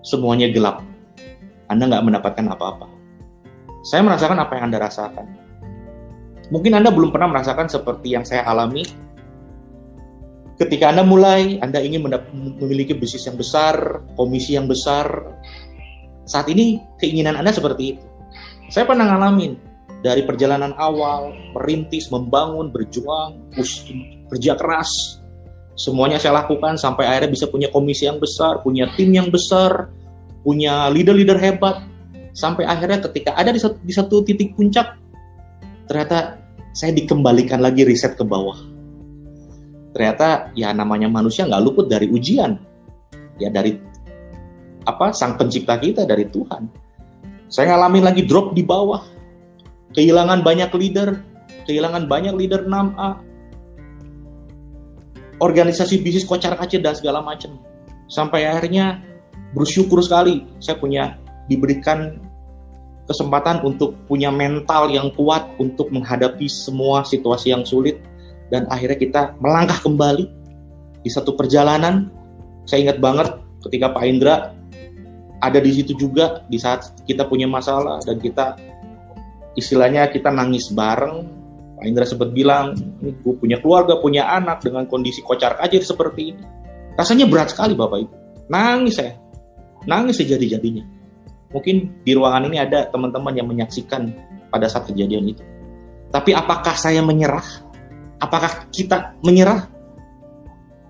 semuanya gelap. Anda nggak mendapatkan apa-apa. Saya merasakan apa yang Anda rasakan. Mungkin Anda belum pernah merasakan seperti yang saya alami. Ketika Anda mulai, Anda ingin memiliki bisnis yang besar, komisi yang besar, Saat ini keinginan Anda seperti itu. Saya pernah ngalamin dari perjalanan awal, merintis, membangun, berjuang, kerja keras. Semuanya saya lakukan sampai akhirnya bisa punya komisi yang besar, punya tim yang besar, punya leader-leader hebat. Sampai akhirnya ketika ada di satu, di satu titik puncak, ternyata saya dikembalikan lagi riset ke bawah. Ternyata ya namanya manusia nggak luput dari ujian. Ya dari apa sang pencipta kita dari Tuhan. Saya ngalamin lagi drop di bawah. Kehilangan banyak leader, kehilangan banyak leader 6A. Organisasi bisnis kocar kacir dan segala macam. Sampai akhirnya bersyukur sekali saya punya diberikan kesempatan untuk punya mental yang kuat untuk menghadapi semua situasi yang sulit dan akhirnya kita melangkah kembali di satu perjalanan. Saya ingat banget ketika Pak Indra ada di situ juga di saat kita punya masalah dan kita istilahnya kita nangis bareng. Pak Indra sempat bilang, ini gue punya keluarga, punya anak dengan kondisi kocar kacir seperti ini. Rasanya berat sekali Bapak Ibu. Nangis saya. Nangis sejadi-jadinya. Mungkin di ruangan ini ada teman-teman yang menyaksikan pada saat kejadian itu. Tapi apakah saya menyerah? Apakah kita menyerah?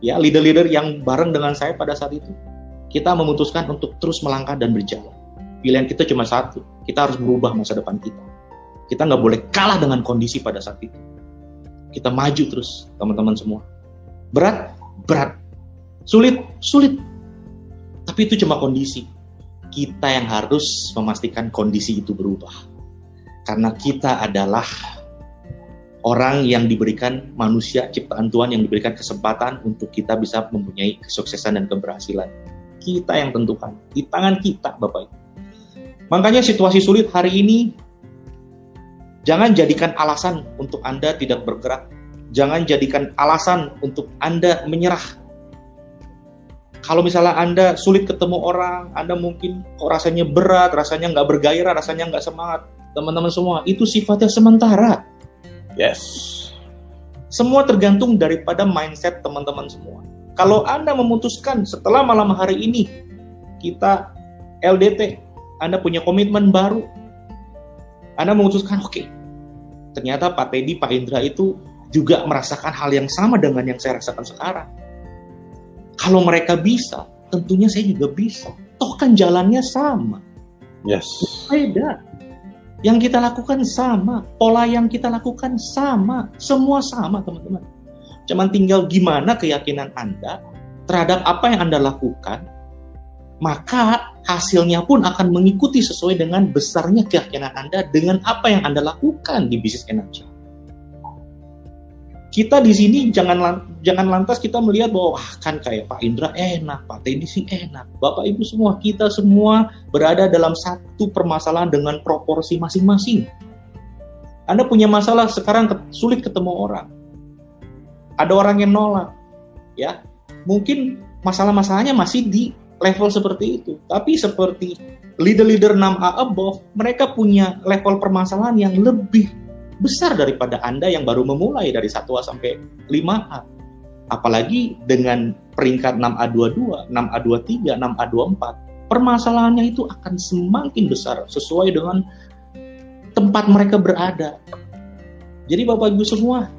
Ya, leader-leader yang bareng dengan saya pada saat itu. Kita memutuskan untuk terus melangkah dan berjalan. Pilihan kita cuma satu. Kita harus berubah masa depan kita. Kita nggak boleh kalah dengan kondisi pada saat itu. Kita maju terus, teman-teman semua. Berat? Berat. Sulit? Sulit. Tapi itu cuma kondisi kita yang harus memastikan kondisi itu berubah. Karena kita adalah orang yang diberikan manusia ciptaan Tuhan yang diberikan kesempatan untuk kita bisa mempunyai kesuksesan dan keberhasilan. Kita yang tentukan di tangan kita, Bapak Ibu. Makanya situasi sulit hari ini jangan jadikan alasan untuk Anda tidak bergerak. Jangan jadikan alasan untuk Anda menyerah kalau misalnya Anda sulit ketemu orang, Anda mungkin kok rasanya berat, rasanya nggak bergairah, rasanya nggak semangat. Teman-teman semua, itu sifatnya sementara. Yes. Semua tergantung daripada mindset teman-teman semua. Kalau Anda memutuskan setelah malam hari ini, kita LDT, Anda punya komitmen baru, Anda memutuskan, oke, okay, ternyata Pak Teddy, Pak Indra itu juga merasakan hal yang sama dengan yang saya rasakan sekarang kalau mereka bisa, tentunya saya juga bisa. Toh kan jalannya sama. Yes. Beda. Yang kita lakukan sama, pola yang kita lakukan sama, semua sama teman-teman. Cuman tinggal gimana keyakinan Anda terhadap apa yang Anda lakukan, maka hasilnya pun akan mengikuti sesuai dengan besarnya keyakinan Anda dengan apa yang Anda lakukan di bisnis energi kita di sini jangan jangan lantas kita melihat bahwa wah kan kayak Pak Indra enak, Pak Teddy sih enak. Bapak Ibu semua, kita semua berada dalam satu permasalahan dengan proporsi masing-masing. Anda punya masalah sekarang sulit ketemu orang. Ada orang yang nolak. Ya. Mungkin masalah-masalahnya masih di level seperti itu. Tapi seperti leader-leader 6A above, mereka punya level permasalahan yang lebih besar daripada Anda yang baru memulai dari 1A sampai 5A. Apalagi dengan peringkat 6A22, 6A23, 6A24, permasalahannya itu akan semakin besar sesuai dengan tempat mereka berada. Jadi Bapak Ibu semua,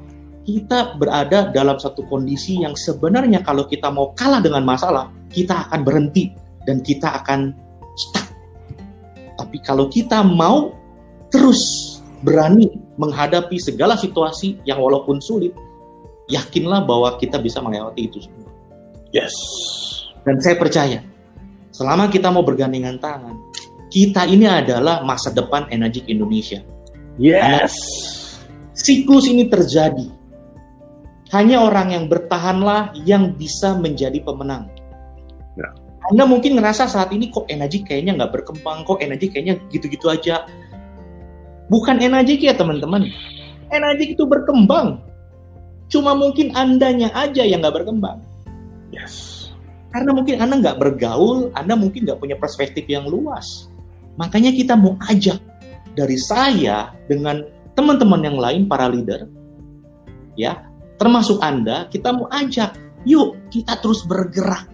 kita berada dalam satu kondisi yang sebenarnya kalau kita mau kalah dengan masalah, kita akan berhenti dan kita akan stuck. Tapi kalau kita mau terus berani menghadapi segala situasi yang walaupun sulit, yakinlah bahwa kita bisa melewati itu semua. Yes. Dan saya percaya, selama kita mau bergandengan tangan, kita ini adalah masa depan energi Indonesia. Yes. Karena siklus ini terjadi. Hanya orang yang bertahanlah yang bisa menjadi pemenang. Ya. Anda mungkin ngerasa saat ini kok energi kayaknya nggak berkembang, kok energi kayaknya gitu-gitu aja. Bukan energi ya teman-teman. Energi itu berkembang. Cuma mungkin andanya aja yang nggak berkembang. Yes. Karena mungkin anda nggak bergaul, anda mungkin nggak punya perspektif yang luas. Makanya kita mau ajak dari saya dengan teman-teman yang lain para leader, ya termasuk anda, kita mau ajak, yuk kita terus bergerak.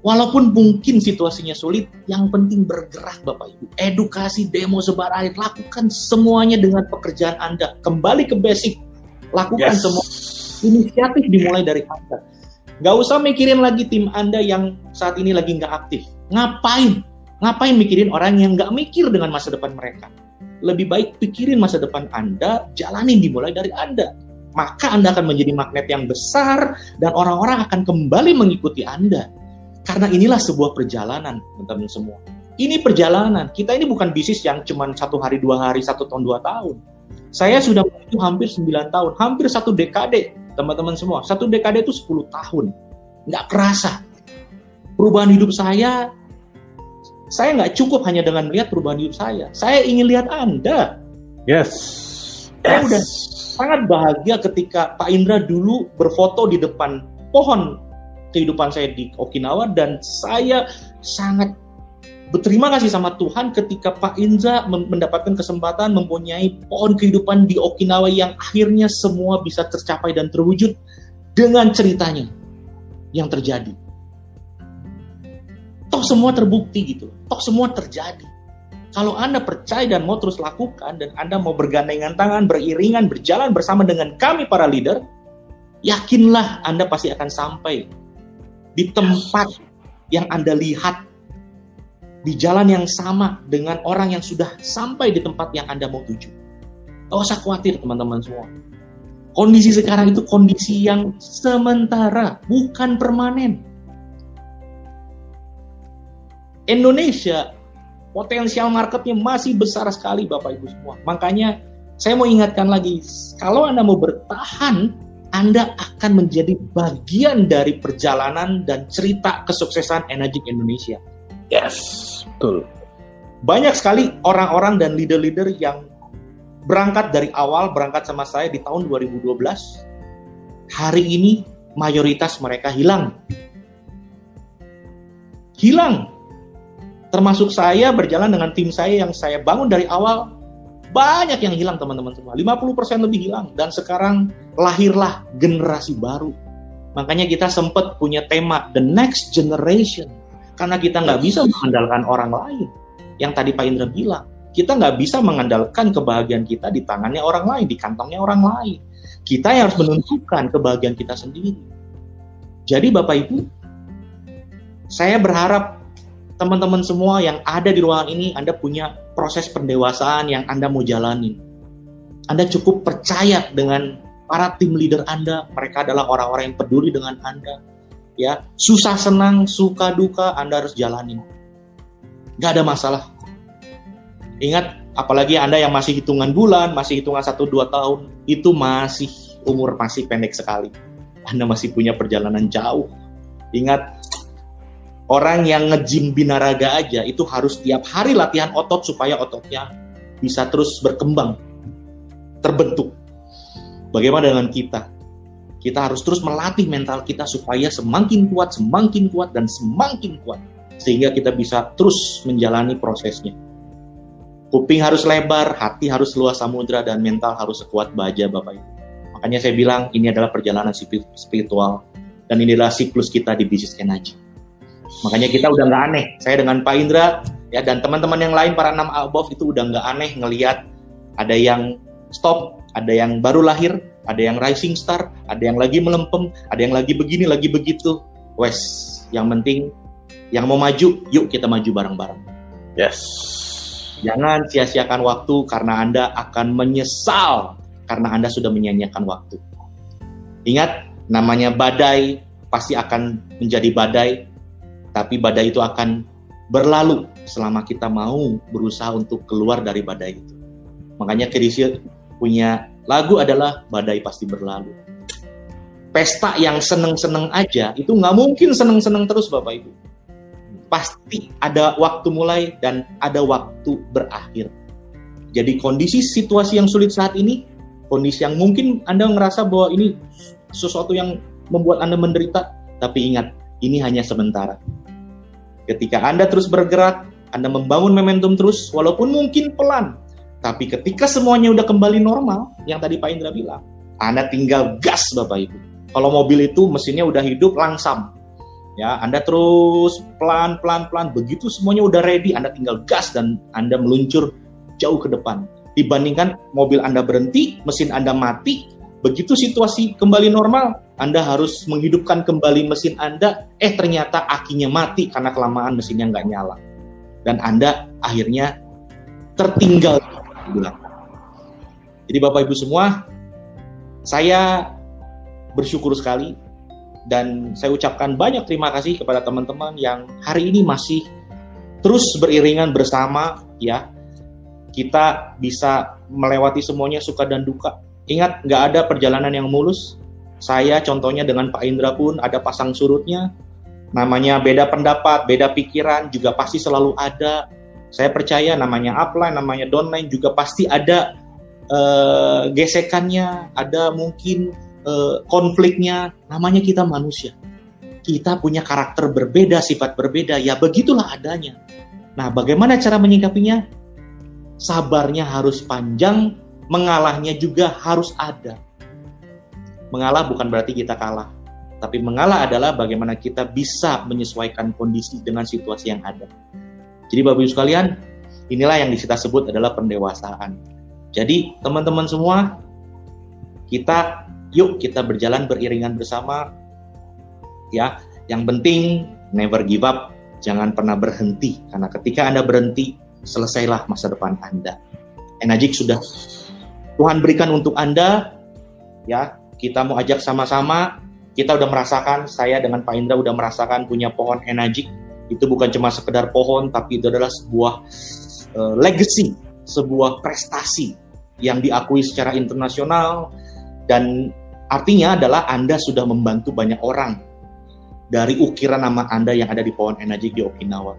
Walaupun mungkin situasinya sulit, yang penting bergerak Bapak Ibu. Edukasi, demo, sebar air, lakukan semuanya dengan pekerjaan Anda. Kembali ke basic, lakukan yes. semua. Inisiatif dimulai dari Anda. Gak usah mikirin lagi tim Anda yang saat ini lagi nggak aktif. Ngapain? Ngapain mikirin orang yang nggak mikir dengan masa depan mereka? Lebih baik pikirin masa depan Anda, jalanin dimulai dari Anda. Maka Anda akan menjadi magnet yang besar dan orang-orang akan kembali mengikuti Anda karena inilah sebuah perjalanan, teman-teman semua. Ini perjalanan. Kita ini bukan bisnis yang cuma satu hari, dua hari, satu tahun, dua tahun. Saya sudah menuju hampir sembilan tahun, hampir satu dekade, teman-teman semua. Satu dekade itu 10 tahun. Nggak kerasa. Perubahan hidup saya, saya nggak cukup hanya dengan melihat perubahan hidup saya. Saya ingin lihat Anda. Yes. Saya yes. udah sangat bahagia ketika Pak Indra dulu berfoto di depan pohon kehidupan saya di Okinawa dan saya sangat berterima kasih sama Tuhan ketika Pak Inza mendapatkan kesempatan mempunyai pohon kehidupan di Okinawa yang akhirnya semua bisa tercapai dan terwujud dengan ceritanya yang terjadi. Toh semua terbukti gitu, toh semua terjadi. Kalau Anda percaya dan mau terus lakukan dan Anda mau bergandengan tangan, beriringan, berjalan bersama dengan kami para leader, yakinlah Anda pasti akan sampai di tempat yang Anda lihat, di jalan yang sama dengan orang yang sudah sampai di tempat yang Anda mau tuju. Gak usah khawatir teman-teman semua. Kondisi sekarang itu kondisi yang sementara, bukan permanen. Indonesia potensial marketnya masih besar sekali Bapak Ibu semua. Makanya saya mau ingatkan lagi, kalau Anda mau bertahan anda akan menjadi bagian dari perjalanan dan cerita kesuksesan Energy Indonesia. Yes, betul. Banyak sekali orang-orang dan leader-leader yang berangkat dari awal, berangkat sama saya di tahun 2012. Hari ini mayoritas mereka hilang. Hilang. Termasuk saya berjalan dengan tim saya yang saya bangun dari awal banyak yang hilang teman-teman semua. 50% lebih hilang. Dan sekarang lahirlah generasi baru. Makanya kita sempat punya tema The Next Generation. Karena kita nggak bisa mengandalkan orang lain. Yang tadi Pak Indra bilang. Kita nggak bisa mengandalkan kebahagiaan kita di tangannya orang lain, di kantongnya orang lain. Kita yang harus menentukan kebahagiaan kita sendiri. Jadi Bapak Ibu, saya berharap teman-teman semua yang ada di ruangan ini, Anda punya proses pendewasaan yang Anda mau jalani. Anda cukup percaya dengan para tim leader Anda, mereka adalah orang-orang yang peduli dengan Anda. Ya, susah senang, suka duka Anda harus jalani. Gak ada masalah. Ingat, apalagi Anda yang masih hitungan bulan, masih hitungan 1-2 tahun, itu masih umur masih pendek sekali. Anda masih punya perjalanan jauh. Ingat, Orang yang ngejim binaraga aja itu harus tiap hari latihan otot supaya ototnya bisa terus berkembang, terbentuk. Bagaimana dengan kita? Kita harus terus melatih mental kita supaya semakin kuat, semakin kuat, dan semakin kuat. Sehingga kita bisa terus menjalani prosesnya. Kuping harus lebar, hati harus luas samudra, dan mental harus sekuat baja Bapak Ibu. Makanya saya bilang ini adalah perjalanan spiritual, dan inilah siklus kita di bisnis energy. Makanya kita udah nggak aneh. Saya dengan Pak Indra ya dan teman-teman yang lain para enam above itu udah nggak aneh ngelihat ada yang stop, ada yang baru lahir, ada yang rising star, ada yang lagi melempem, ada yang lagi begini, lagi begitu. Wes, yang penting yang mau maju, yuk kita maju bareng-bareng. Yes. Jangan sia-siakan waktu karena Anda akan menyesal karena Anda sudah menyanyiakan waktu. Ingat, namanya badai pasti akan menjadi badai tapi badai itu akan berlalu selama kita mau berusaha untuk keluar dari badai itu. Makanya Kedisi punya lagu adalah badai pasti berlalu. Pesta yang seneng-seneng aja itu nggak mungkin seneng-seneng terus Bapak Ibu. Pasti ada waktu mulai dan ada waktu berakhir. Jadi kondisi situasi yang sulit saat ini, kondisi yang mungkin Anda ngerasa bahwa ini sesuatu yang membuat Anda menderita, tapi ingat, ini hanya sementara Ketika Anda terus bergerak, Anda membangun momentum terus, walaupun mungkin pelan. Tapi ketika semuanya udah kembali normal, yang tadi Pak Indra bilang, Anda tinggal gas Bapak Ibu. Kalau mobil itu mesinnya udah hidup langsam. Ya, Anda terus pelan pelan pelan begitu semuanya udah ready, Anda tinggal gas dan Anda meluncur jauh ke depan. Dibandingkan mobil Anda berhenti, mesin Anda mati, begitu situasi kembali normal, Anda harus menghidupkan kembali mesin Anda, eh ternyata akinya mati karena kelamaan mesinnya nggak nyala. Dan Anda akhirnya tertinggal Jadi Bapak Ibu semua, saya bersyukur sekali dan saya ucapkan banyak terima kasih kepada teman-teman yang hari ini masih terus beriringan bersama ya. Kita bisa melewati semuanya suka dan duka ingat nggak ada perjalanan yang mulus saya contohnya dengan Pak Indra pun ada pasang surutnya namanya beda pendapat beda pikiran juga pasti selalu ada saya percaya namanya upline namanya downline juga pasti ada uh, gesekannya ada mungkin uh, konfliknya, namanya kita manusia. Kita punya karakter berbeda, sifat berbeda, ya begitulah adanya. Nah, bagaimana cara menyikapinya? Sabarnya harus panjang, mengalahnya juga harus ada. Mengalah bukan berarti kita kalah, tapi mengalah adalah bagaimana kita bisa menyesuaikan kondisi dengan situasi yang ada. Jadi Bapak Ibu sekalian, inilah yang kita sebut adalah pendewasaan. Jadi teman-teman semua, kita yuk kita berjalan beriringan bersama ya yang penting never give up jangan pernah berhenti karena ketika anda berhenti selesailah masa depan anda Enajik sudah Tuhan berikan untuk anda. Ya kita mau ajak sama-sama. Kita udah merasakan saya dengan Pak Indra udah merasakan punya pohon Enajik itu bukan cuma sekedar pohon tapi itu adalah sebuah uh, legacy sebuah prestasi yang diakui secara internasional. Dan Artinya adalah Anda sudah membantu banyak orang dari ukiran nama Anda yang ada di pohon energi di Okinawa.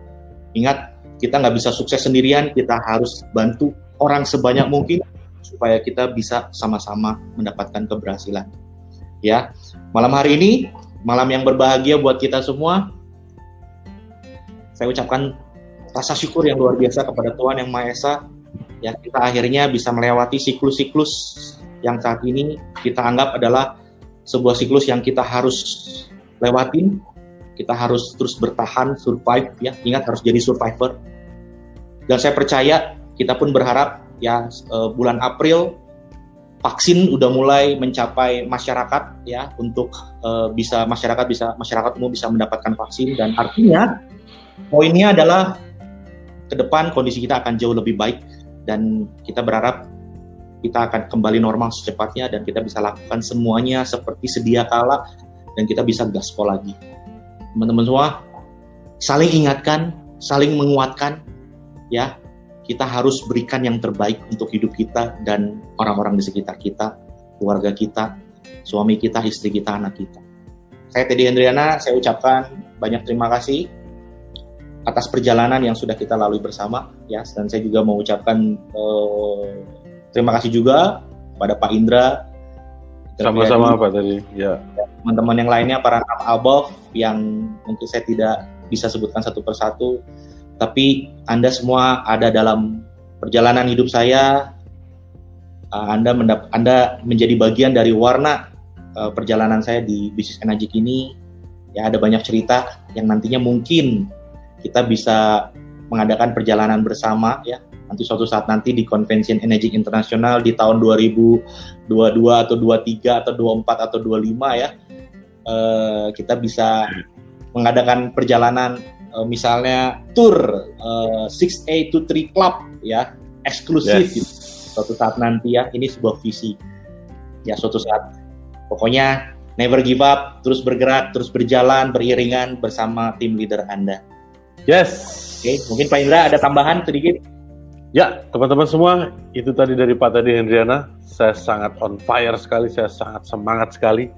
Ingat, kita nggak bisa sukses sendirian, kita harus bantu orang sebanyak mungkin supaya kita bisa sama-sama mendapatkan keberhasilan. Ya, malam hari ini malam yang berbahagia buat kita semua. Saya ucapkan rasa syukur yang luar biasa kepada Tuhan yang Maha Esa. Ya, kita akhirnya bisa melewati siklus-siklus yang saat ini kita anggap adalah sebuah siklus yang kita harus lewatin, kita harus terus bertahan, survive ya, ingat harus jadi survivor. Dan saya percaya kita pun berharap ya eh, bulan April vaksin udah mulai mencapai masyarakat ya untuk uh, bisa masyarakat bisa masyarakat umum bisa mendapatkan vaksin dan artinya poinnya adalah ke depan kondisi kita akan jauh lebih baik dan kita berharap kita akan kembali normal secepatnya dan kita bisa lakukan semuanya seperti sedia kala dan kita bisa gaspol lagi. Teman-teman semua, saling ingatkan, saling menguatkan, ya. Kita harus berikan yang terbaik untuk hidup kita dan orang-orang di sekitar kita, keluarga kita, suami kita, istri kita, anak kita. Saya Teddy Hendriana, saya ucapkan banyak terima kasih atas perjalanan yang sudah kita lalui bersama, ya. Dan saya juga mau ucapkan uh, Terima kasih juga pada Pak Indra. Sama-sama Pak tadi. Ya. Teman-teman yang lainnya para above yang mungkin saya tidak bisa sebutkan satu persatu, tapi Anda semua ada dalam perjalanan hidup saya. Ah, Anda mendap Anda menjadi bagian dari warna uh, perjalanan saya di bisnis energi ini. Ya ada banyak cerita yang nantinya mungkin kita bisa mengadakan perjalanan bersama ya nanti suatu saat nanti di Convention Energy Internasional di tahun 2022 atau 23 atau 24 atau 25 ya uh, kita bisa mengadakan perjalanan uh, misalnya tour uh, 6A to 3 Club ya eksklusif yes. gitu. suatu saat nanti ya ini sebuah visi ya suatu saat pokoknya never give up terus bergerak terus berjalan beriringan bersama tim leader Anda yes Oke, mungkin Pak Indra ada tambahan sedikit? Ya, teman-teman semua, itu tadi dari Pak Tadi Hendriana. Saya sangat on fire sekali, saya sangat semangat sekali.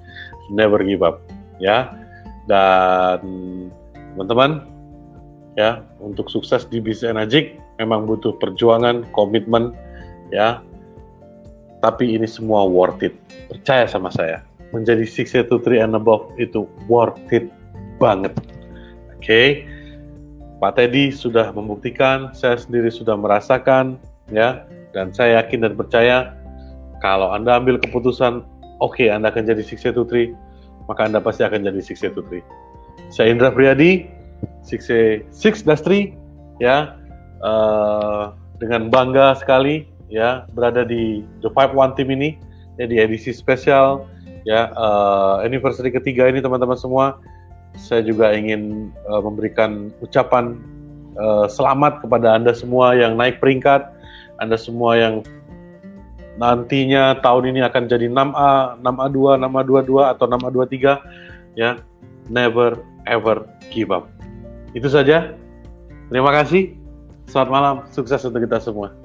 Never give up, ya. Dan teman-teman, ya, untuk sukses di bisnis Energik memang butuh perjuangan, komitmen, ya. Tapi ini semua worth it. Percaya sama saya. Menjadi 683 and above itu worth it banget. Oke. Okay? Pak Teddy sudah membuktikan, saya sendiri sudah merasakan, ya, dan saya yakin dan percaya kalau Anda ambil keputusan, oke, okay, Anda akan jadi 683, maka Anda pasti akan jadi 683. Saya Indra Priadi, 6 Dastri, ya, uh, dengan bangga sekali ya berada di The Five One Team ini, ya di edisi spesial ya uh, anniversary ketiga ini teman-teman semua. Saya juga ingin uh, memberikan ucapan uh, selamat kepada anda semua yang naik peringkat, anda semua yang nantinya tahun ini akan jadi 6A, 6A2, 6A22 atau 6A23 ya. Never ever give up. Itu saja. Terima kasih. Selamat malam. Sukses untuk kita semua.